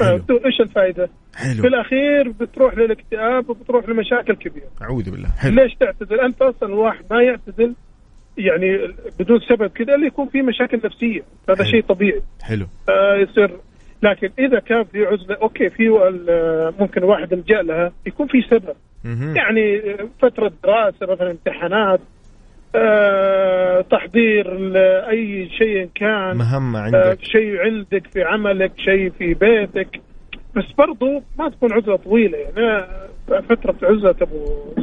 ما. [laughs] إيش الفائدة؟ في حلو الأخير بتروح للاكتئاب وبتروح لمشاكل كبيرة. أعوذ بالله. حلو. ليش تعتزل؟ أنت أصلا الواحد ما يعتزل يعني بدون سبب كذا اللي يكون في مشاكل نفسية. هذا. شيء طبيعي. حلو. آه يصير. لكن إذا كان في عزلة أوكي في ممكن واحد لجا لها يكون في سبب. مهم. يعني فترة دراسة مثلا امتحانات آه تحضير لأي شيء كان. مهمة آه عندك. شيء عندك في عملك شيء في بيتك. بس برضو ما تكون عزلة طويلة. يعني أنا فترة عزلة أبو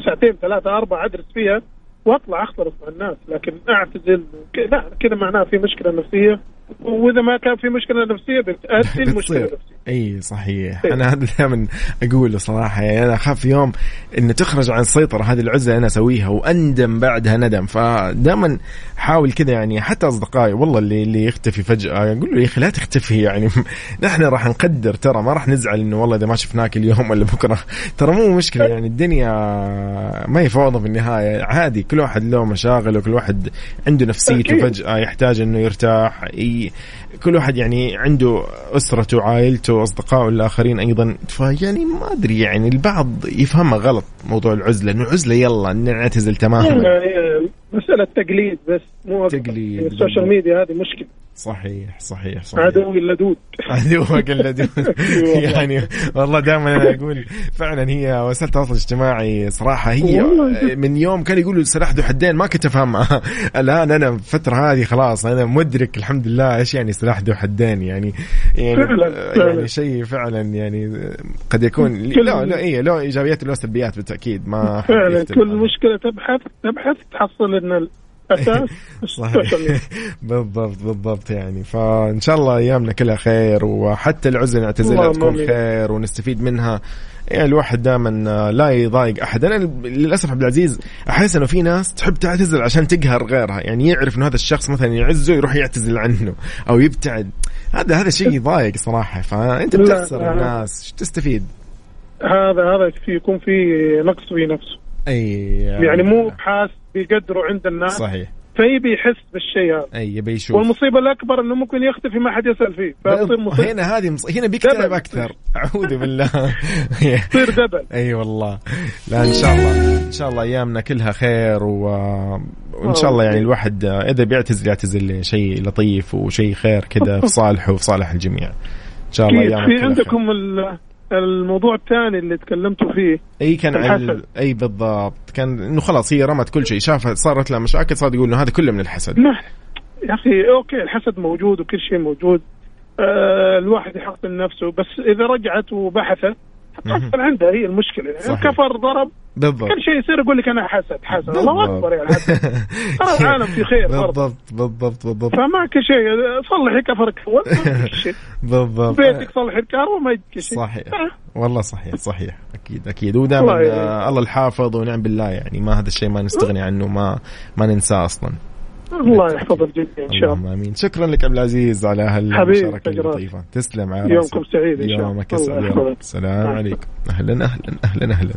ساعتين ثلاثة أربعة أدرس فيها وأطلع اختلط مع الناس لكن أعتزل لا كذا معناه في مشكلة نفسية. وإذا ما كان في مشكلة نفسية بتؤدي المشكلة النفسية. إي صحيح. أنا هذا دائما أقوله صراحة. يعني أنا أخاف يوم إن تخرج عن السيطره هذه العزلة أنا أسويها وأندم بعدها ندم. فدائما حاول كذا يعني حتى أصدقائي والله اللي اللي يختفي فجأة أقول له يا أخي لا تختفي يعني. [laughs] نحن راح نقدر ترى ما راح نزعل إنه والله إذا ما شفناك اليوم ولا بكرة. [laughs] ترى مو مشكلة يعني الدنيا ما هي فوضى في النهاية. عادي كل واحد له مشاغل وكل واحد عنده نفسيته. فجأة يحتاج إنه يرتاح كل واحد يعني عنده أسرته وعائلته واصدقائه الآخرين أيضا. فيعني ما أدري يعني البعض يفهمها غلط موضوع العزلة إنه عزلة يلا نعتزل تماما. مسألة تقليد بس مو. تقليد. يعني ال social media هذه مشكلة صحيح صحيح صحيح عدوي اللدود عدوك اللدود [laughs] [laughs] يعني والله دائما أنا أقول فعلا هي وسائل التواصل الاجتماعي صراحة هي. من يوم كانوا يقولوا سلاح ذو حدين ما كنت افهمها [laughs] الآن أنا الفترة هذه خلاص أنا مدرك الحمد لله إيش يعني سلاح ذو حدين يعني يعني. يعني شيء فعلا يعني قد يكون لا لا إيه له إيجابيات وله سلبيات بالتأكيد ما فعلا كل. مشكلة تبحث تبحث تحصل ان الأساس [laughs] صحيح. [laughs] بالضبط بالضبط يعني. فإن شاء الله أيامنا كلها خير وحتى العزلة نعتزلها تكون. خير ونستفيد منها. يعني الواحد دائما لا يضايق أحد. أنا للأسف عبد العزيز أحس إنه في ناس تحب تعتزل عشان تقهر غيرها. يعني يعرف إنه هذا الشخص مثلا يعزه يروح يعتزل عنه أو يبتعد. هذا هذا شيء يضايق صراحة. فأنت بتخسر. الناس. شو تستفيد؟ هذا هذا يكون في نقص في نفسه. أي يعني مو بحاس بيقدروا عند الناس. صحيح. فيبي يحس بالشيء هذا. أي يبي يشوف. والمصيبة الأكبر إنه ممكن يختفي ما حد يسأل فيه. فيصير مصيبة. هنا هذه مص... هنا بيكتئب. أكثر. أعوذ بالله. [laughs] يصير دبل. أي والله. لا إن شاء الله. إن شاء الله أيامنا كلها خير و... وإن شاء الله يعني الواحد إذا بيعتزل يعتزل لشيء لطيف وشيء خير كده [laughs] في صالحه وفي صالح الجميع. إن شاء الله. أيامنا في عندكم ال- الموضوع الثاني اللي تكلمتوا فيه. أي كان عن الحسد. ال- أي بالضبط. كان إنه خلاص هي رمت كل شيء. شافت صارت لها مشاكل صار يقول إنه هذا كله من الحسد. لا يا أخي أوكي الحسد موجود وكل شيء موجود. آه الواحد يحصن نفسه. بس إذا رجعت وبحثت حتحصل عندها هي المشكلة. يعني صحيح. كفر ضرب بالضبط. كل شيء يصير يقول لك أنا حسد حسد. الله أكبر يا الحسد ترى [laughs] العالم في خير بالضبط بالضبط بالضبط. فما كل شيء صلحي كفرك اول ما يجيك شيء. [laughs] بالضبط. بيتك صلحي الكهرباء ما يجيك شيء. صحيح. والله صحيح صحيح. أكيد أكيد. ودائما الله الله الحافظ ونعم بالله يعني ما هذا الشيء ما نستغني عنه ما ما ننساه أصلا. الله يحفظ الجميع إن شاء الله. آمين. شكرا لك عبد العزيز على هالمشاركة. اللطيفة. تسلم على يومكم. سعيد إن شاء الله. يومك. رب السلام عليكم. أهلا أهلا أهلا أهلا.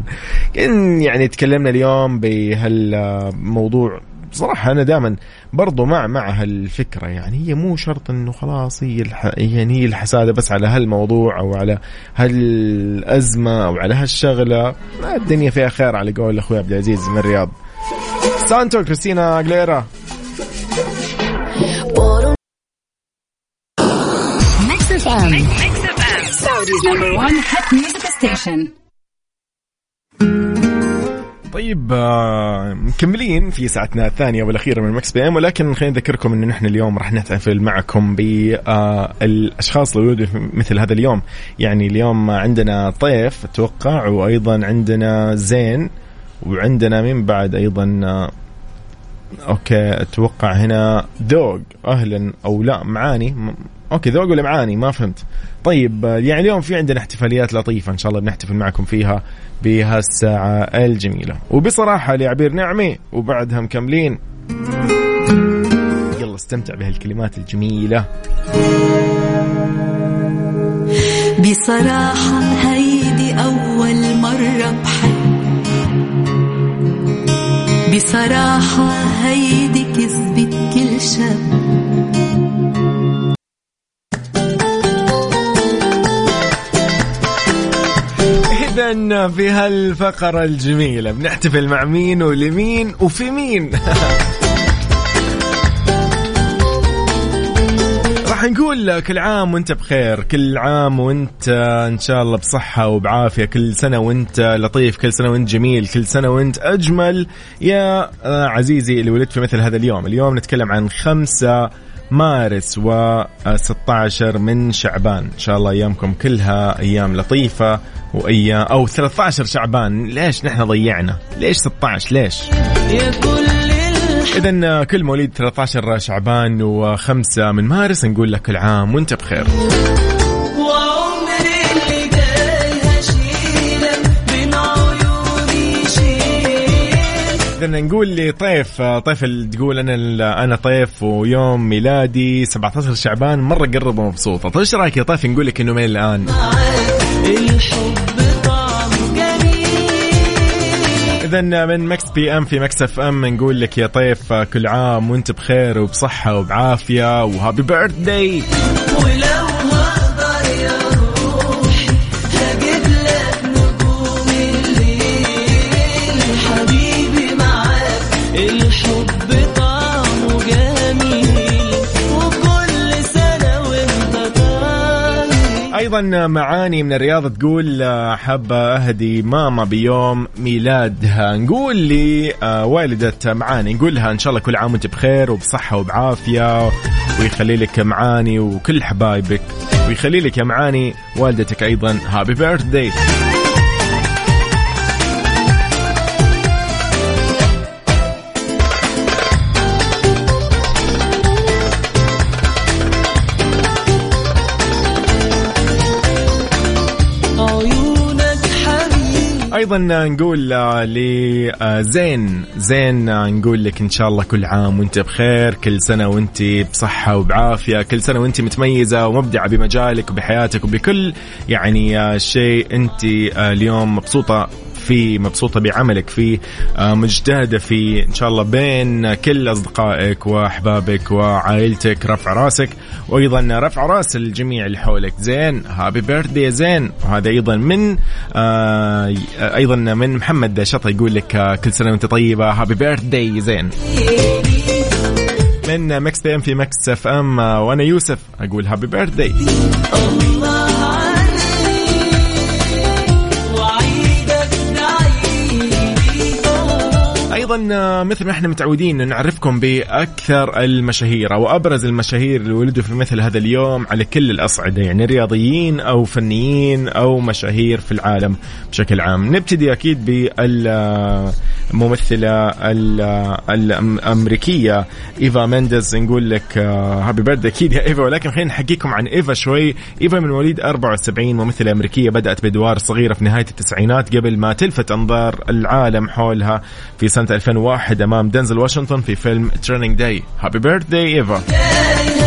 إن يعني تكلمنا اليوم بهالموضوع بصراحة أنا دائما برضو مع مع هالفكرة. يعني هي مو شرط إنه خلاص هي الح... يعني هي الحسادة بس على هالموضوع أو على هالأزمة أو على هالشغلة. الدنيا فيها خير على قول أخوي عبد العزيز من الرياض. سانتو كريستينا أغليرا. Mix FM. Saudi's number one hit music station. طيب آه، مكملين في ساعتنا الثانية والأخيرة من Mix PM ولكن خلينا نذكركم إنه نحن اليوم راح نحتفل معكم بالاشخاص اللي ولدوا في مثل هذا اليوم، يعني اليوم عندنا طيف أتوقع وأيضا عندنا زين وعندنا مين بعد أيضا آه، okay أتوقع هنا ذوق أهلا أو لا معاني okay ذوق ولا معاني؟ ما فهمت. طيب آه، يعني اليوم في عندنا احتفاليات لطيفة إن شاء الله بنحتفل معكم فيها بهالساعة الجميلة. وبصراحة لعبير نعمه وبعدها مكملين. يلا استمتع بهالكلمات الجميلة. بصراحة هيدي أول مرة بحب بصراحة هيدي كذبة كل شب. اذا في هالفقرة الجميلة بنحتفل مع مين ولمين وفي مين. [laughs] راح نقول كل عام وانت بخير كل عام وانت إن شاء الله بصحة وبعافية كل سنة وانت لطيف كل سنة وانت جميل كل سنة وانت أجمل. يا عزيزي اللي ولدت في مثل هذا اليوم اليوم نتكلم عن خمسة مارس و 16 من شعبان. إن شاء الله أيامكم كلها أيام لطيفة وايام أو 13 شعبان. ليش نحن ضيعنا؟ ليش 16 ليش؟ كل اذا كل مواليد 13 شعبان وخمسة من مارس نقول لك كل عام وأنت بخير. اذا نقول لي طيف تقول أنا أنا طيف ويوم ميلادي 17 شعبان مرة قرب ومبسوطه طيب إيش رأيك يا طيف نقول لك إنه من الآن؟ اذا من Mix PM في Mix FM نقول لك يا طيف كل عام وأنت بخير وبصحة وبعافية و happy birthday ولو أيضا معاني من الرياض تقول آه، حابه أهدي ماما بيوم ميلادها. نقول لي آه، والدة معاني. نقول لها إن شاء الله كل عام وأنت بخير وبصحة وبعافية ويخلي لك معاني وكل حبايبك ويخلي لك يا معاني والدتك أيضا. هابي بيرث أيضا نقول آه، لزين زين آه، نقول لك إن شاء الله كل عام وأنت بخير كل سنة وأنت بصحة وبعافية كل سنة وأنت متميزة ومبدعة بمجالك وبحياتك وبكل يعني آه، شيء أنت آه، اليوم مبسوطة فيه مبسوطة بعملك فيه آه، مجتهدة فيه. إن شاء الله بين كل أصدقائك وأحبابك وعائلتك رفع راسك. وأيضا رفع راس الجميع اللي حولك. زين happy birthday زين. وهذا أيضا من آه، أيضا من محمد شطة يقول لك آه، كل سنة وأنت طيبة happy birthday زين. من Mix PM في Mix FM وأنا يوسف أقول happy birthday أيضا آه، مثل ما إحنا متعودين نعرفكم بأكثر المشاهير أو أبرز المشاهير اللي ولدوا في مثل هذا اليوم على كل الأصعدة يعني رياضيين أو فنيين أو مشاهير في العالم بشكل عام. نبتدي أكيد بالممثلة الأمريكية إيفا مينديز نقول لك happy birthday أكيد يا إيفا. ولكن خلينا نحكيكم عن إيفا شوي. إيفا من مواليد 74 ممثلة أمريكية بدأت بادوار صغيرة في نهاية التسعينات قبل ما تلفت أنظار العالم حولها في سنة 2001 أمام دنزل واشنطن في فيلم Training Day happy ايفا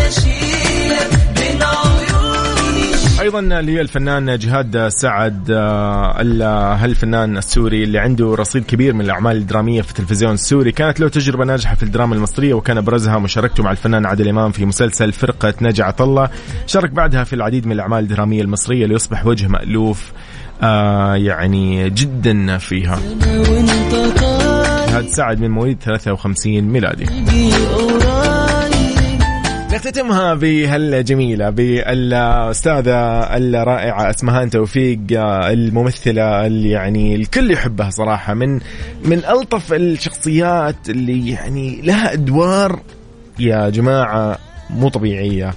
هشيلك بين عيوني أيضا اللي الفنان جهاد سعد آه، ال- هالفنان السوري اللي عنده رصيد كبير من الأعمال الدرامية في التلفزيون السوري. كانت له تجربة ناجحة في الدراما المصرية وكان ابرزها مشاركته مع الفنان عادل إمام في مسلسل فرقة نجا عطله شارك بعدها في العديد من الأعمال الدرامية المصرية ليصبح وجه مألوف آه يعني جدا فيها. جهاد سعد من مواليد 53 ميلادي. نختتمها بهالجميلة بالأستاذة الرائعة أسمهان توفيق الممثلة اللي يعني الكل يحبها صراحة من من ألطف الشخصيات اللي يعني لها أدوار يا جماعة مو طبيعية.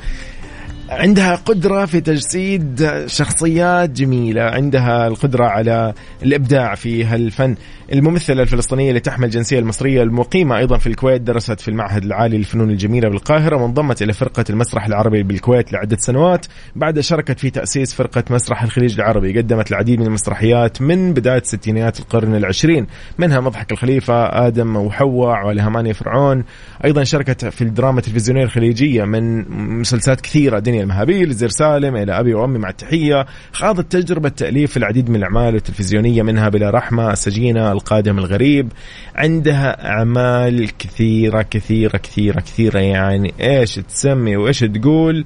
عندها قدرة في تجسيد شخصيات جميلة عندها القدرة على الإبداع في هالفن. الممثلة الفلسطينية اللي تحمل الجنسية المصرية المقيمة أيضا في الكويت درست في المعهد العالي للفنون الجميلة بالقاهرة وانضمت إلى فرقة المسرح العربي بالكويت لعدة سنوات. بعد شاركت في تأسيس فرقة مسرح الخليج العربي قدمت العديد من المسرحيات من بداية ستينيات القرن العشرين. منها مضحك الخليفة آدم وحواء والهماني فرعون. أيضا شاركت في الدراما التلفزيونية الخليجية من مسلسلات كثيرة دنيا المهابيل زر سالم إلى أبي وأمي مع التحية. خاضت تجربة تأليف العديد من الأعمال التلفزيونية منها بلا رحمة السجينة القادم الغريب عندها أعمال كثيرة كثيرة كثيرة كثيرة. يعني إيش تسمي وإيش تقول؟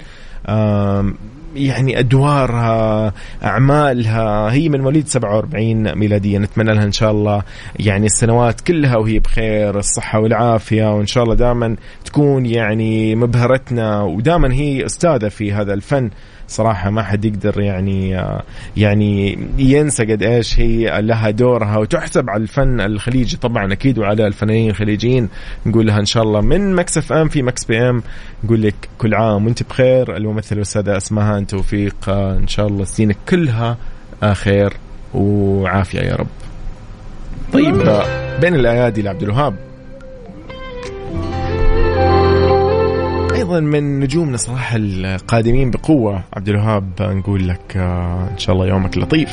يعني أدوارها أعمالها. هي من مواليد 47 ميلادية. نتمنى لها إن شاء الله يعني السنوات كلها وهي بخير الصحة والعافية وإن شاء الله دائما تكون يعني مبهرتنا. ودائما هي أستاذة في هذا الفن. صراحة ما حد يقدر يعني يعني ينسى قد إيش هي لها دورها وتحسب على الفن الخليجي. طبعا أكيد وعلى الفنانين الخليجيين نقول لها إن شاء الله. من Mix FM في Mix PM نقول لك كل عام وأنت بخير. الممثلة الاستاذة اسمهان توفيق. آه، إن شاء الله سنينك كلها آه، خير وعافية يا رب. طيب. آه، بين الأيادي لعبد الوهاب. أيضا من نجومنا صراحة القادمين بقوة. عبد الوهاب نقول لك آه، إن شاء الله يومك لطيف.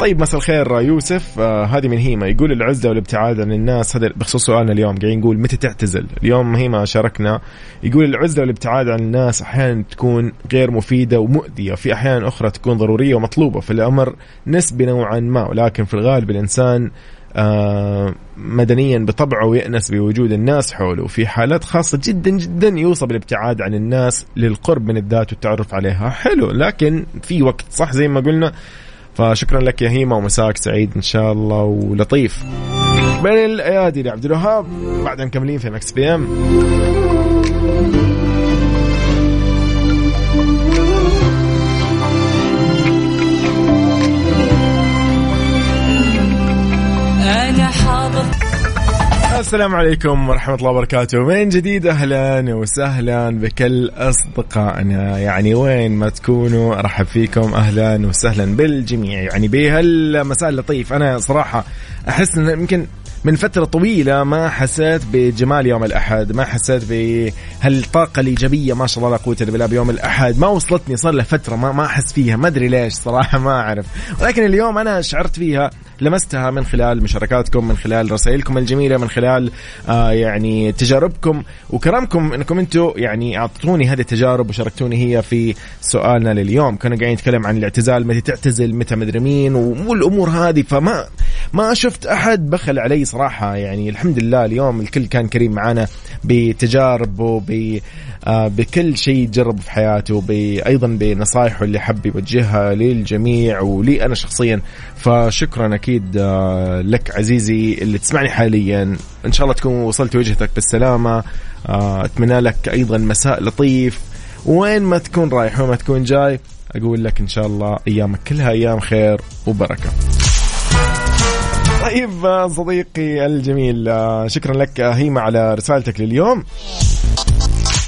طيب مساء الخير يوسف. آه هذه من هيما. يقول العزله والابتعاد عن الناس. هذا بخصوص سؤالنا اليوم. قاعدين نقول متى تعتزل؟ اليوم هيما شاركنا. يقول العزله والابتعاد عن الناس أحيانا تكون غير مفيدة ومؤذية. في أحيان أخرى تكون ضرورية ومطلوبة. فالأمر نسبي نوعا ما. ولكن في الغالب الإنسان آه، مدنيا بطبعه يأنس بوجود الناس حوله. في حالات خاصة جدا جدا يوصى بالابتعاد عن الناس للقرب من الذات والتعرف عليها. حلو لكن في وقت صح زي ما قلنا؟ فشكرا لك يا هيما ومساك سعيد إن شاء الله ولطيف. بين الأيادي لعبد الوهاب بعد مكملين في Mix PM. السلام عليكم ورحمة الله وبركاته. من جديد أهلا وسهلا بكل أصدقائنا. يعني وين ما تكونوا أرحب فيكم. أهلا وسهلا بالجميع. يعني بهالمساء اللطيف أنا صراحة أحس أن يمكن من فترة طويلة ما حسيت بجمال يوم الأحد ما حسيت بهالطاقة الإيجابية ما شاء الله لا قوة إلا بالله بيوم الأحد. ما وصلتني صار له فترة ما, ما أحس فيها. ما أدري ليش صراحة ما أعرف. ولكن اليوم أنا شعرت فيها لمستها من خلال مشاركاتكم من خلال رسائلكم الجميلة من خلال آه يعني تجاربكم. وكرمكم أنكم أنتم يعني أعطوني هذه التجارب وشاركتوني هي في سؤالنا لليوم. كنا قاعدين نتكلم عن الاعتزال متى تعتزل متى مدري مين والأمور هذه. فما ما شفت أحد بخل علي صراحة. يعني الحمد لله اليوم الكل كان كريم معنا بتجاربه بكل شيء جربه في حياته أيضا بنصائحه اللي حب يوجهها للجميع ولي أنا شخصيا. فشكرا أكيد آه، لك عزيزي اللي تسمعني حاليا. إن شاء الله تكون وصلت وجهتك بالسلامة. آه، أتمنى لك أيضا مساء لطيف. وين ما تكون رايح وين ما تكون جاي أقول لك إن شاء الله أيامك كلها أيام خير وبركة. طيب آه، صديقي الجميل آه، شكرا لك آه، هيما على رسالتك لليوم.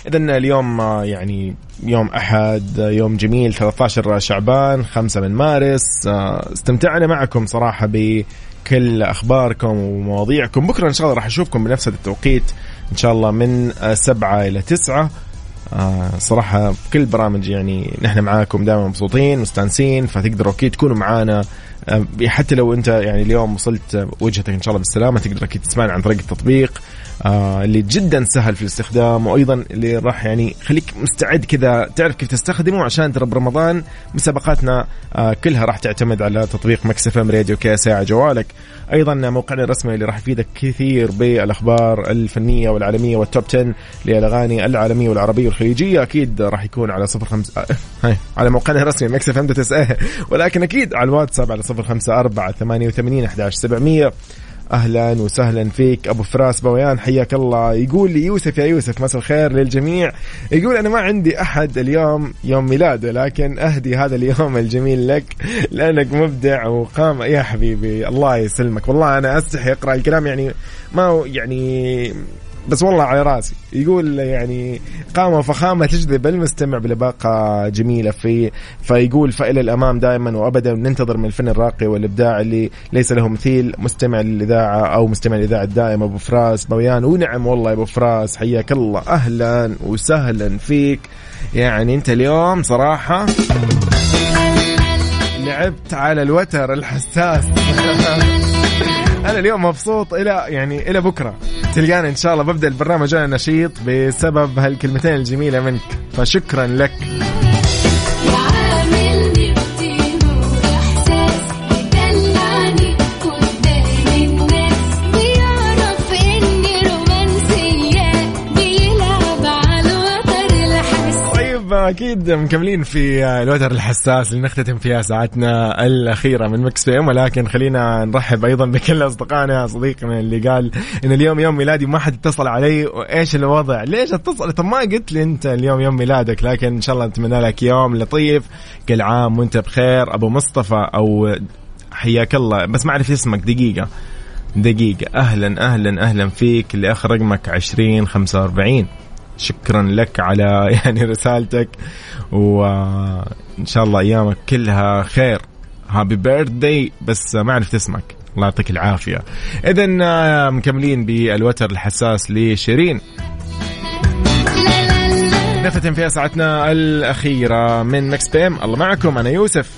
اذا اليوم آه، يعني يوم أحد آه، يوم جميل 13 شعبان 5 من مارس. آه، استمتعنا معكم صراحة بكل أخباركم ومواضيعكم. بكرة إن شاء الله راح أشوفكم بنفس التوقيت إن شاء الله من آه، سبعة إلى تسعة. آه صراحة بكل البرامج يعني نحن معاكم دائما مبسوطين مستانسين فتقدروا أكيد تكونوا معانا. حتى لو أنت يعني اليوم وصلت وجهتك إن شاء الله بالسلامة تقدر أكيد تسمعنا عن طريق التطبيق. آه، اللي جدا سهل في الاستخدام وأيضا اللي راح يعني خليك مستعد كذا تعرف كيف تستخدمه عشان ترى برمضان مسابقاتنا آه، كلها راح تعتمد على تطبيق Mix FM Radio KSA على جوالك. أيضا موقعنا الرسمي اللي راح يفيدك كثير بالأخبار الفنية والعالمية وال top 10 للأغاني العالمية والعربية والخليجية. أكيد راح يكون على 05 آه، [laughs] هاي على موقعنا الرسمي Mix FM [laughs] ولكن أكيد على الواتساب على 054 88 11700 أهلا وسهلا فيك. أبو فراس بويان حياك الله. يقول لي يوسف يا يوسف مساء الخير للجميع. يقول أنا ما عندي أحد اليوم يوم ميلاده لكن أهدي هذا اليوم الجميل لك لأنك مبدع وقام. يا حبيبي الله يسلمك. والله أنا أستحي أقرأ الكلام يعني ما يعني بس والله على راسي. يقول يعني قامة وفخامة تجذب المستمع بلباقة جميلة في فيقول فإلى الأمام دائما وأبدا ننتظر من الفن الراقي والإبداع اللي ليس له مثيل. مستمع للإذاعة أو مستمع للإذاعة الدائم أبو فراس بويان. ونعم والله أبو فراس حياك الله. أهلا وسهلا فيك. يعني أنت اليوم صراحة لعبت على الوتر الحساس. [laughs] أنا اليوم مبسوط إلى يعني إلى بكرة. تلقاني إن شاء الله. ببدأ البرنامج أنا نشيط بسبب هالكلمتين الجميلة منك. فشكرا لك. أكيد مكملين في الوتر الحساس اللي نختتم فيها ساعتنا الأخيرة من Mix FM ولكن خلينا نرحب أيضا بكل أصدقائنا. صديقنا اللي قال إن اليوم يوم ميلادي ما حد اتصل علي. وإيش الوضع؟ ليش اتصل؟ طب ما قلت لي أنت اليوم يوم ميلادك لكن إن شاء الله نتمنى لك يوم لطيف. كل عام وأنت بخير. أبو مصطفى أو حياك الله. بس ما أعرف اسمك. دقيقة. دقيقة. أهلا أهلا أهلا فيك اللي آخر رقمك عشرين خمسة وأربعين. شكرا لك على [laughs] يعني رسالتك وإن شاء الله أيامك كلها خير. هابي بيرثدي بس ما عرفت اسمك الله يعطيك العافية. اذا آه، مكملين بالوتر الحساس لشيرين. نختم فيها ساعتنا الأخيرة من مكس بيم الله معكم أنا يوسف.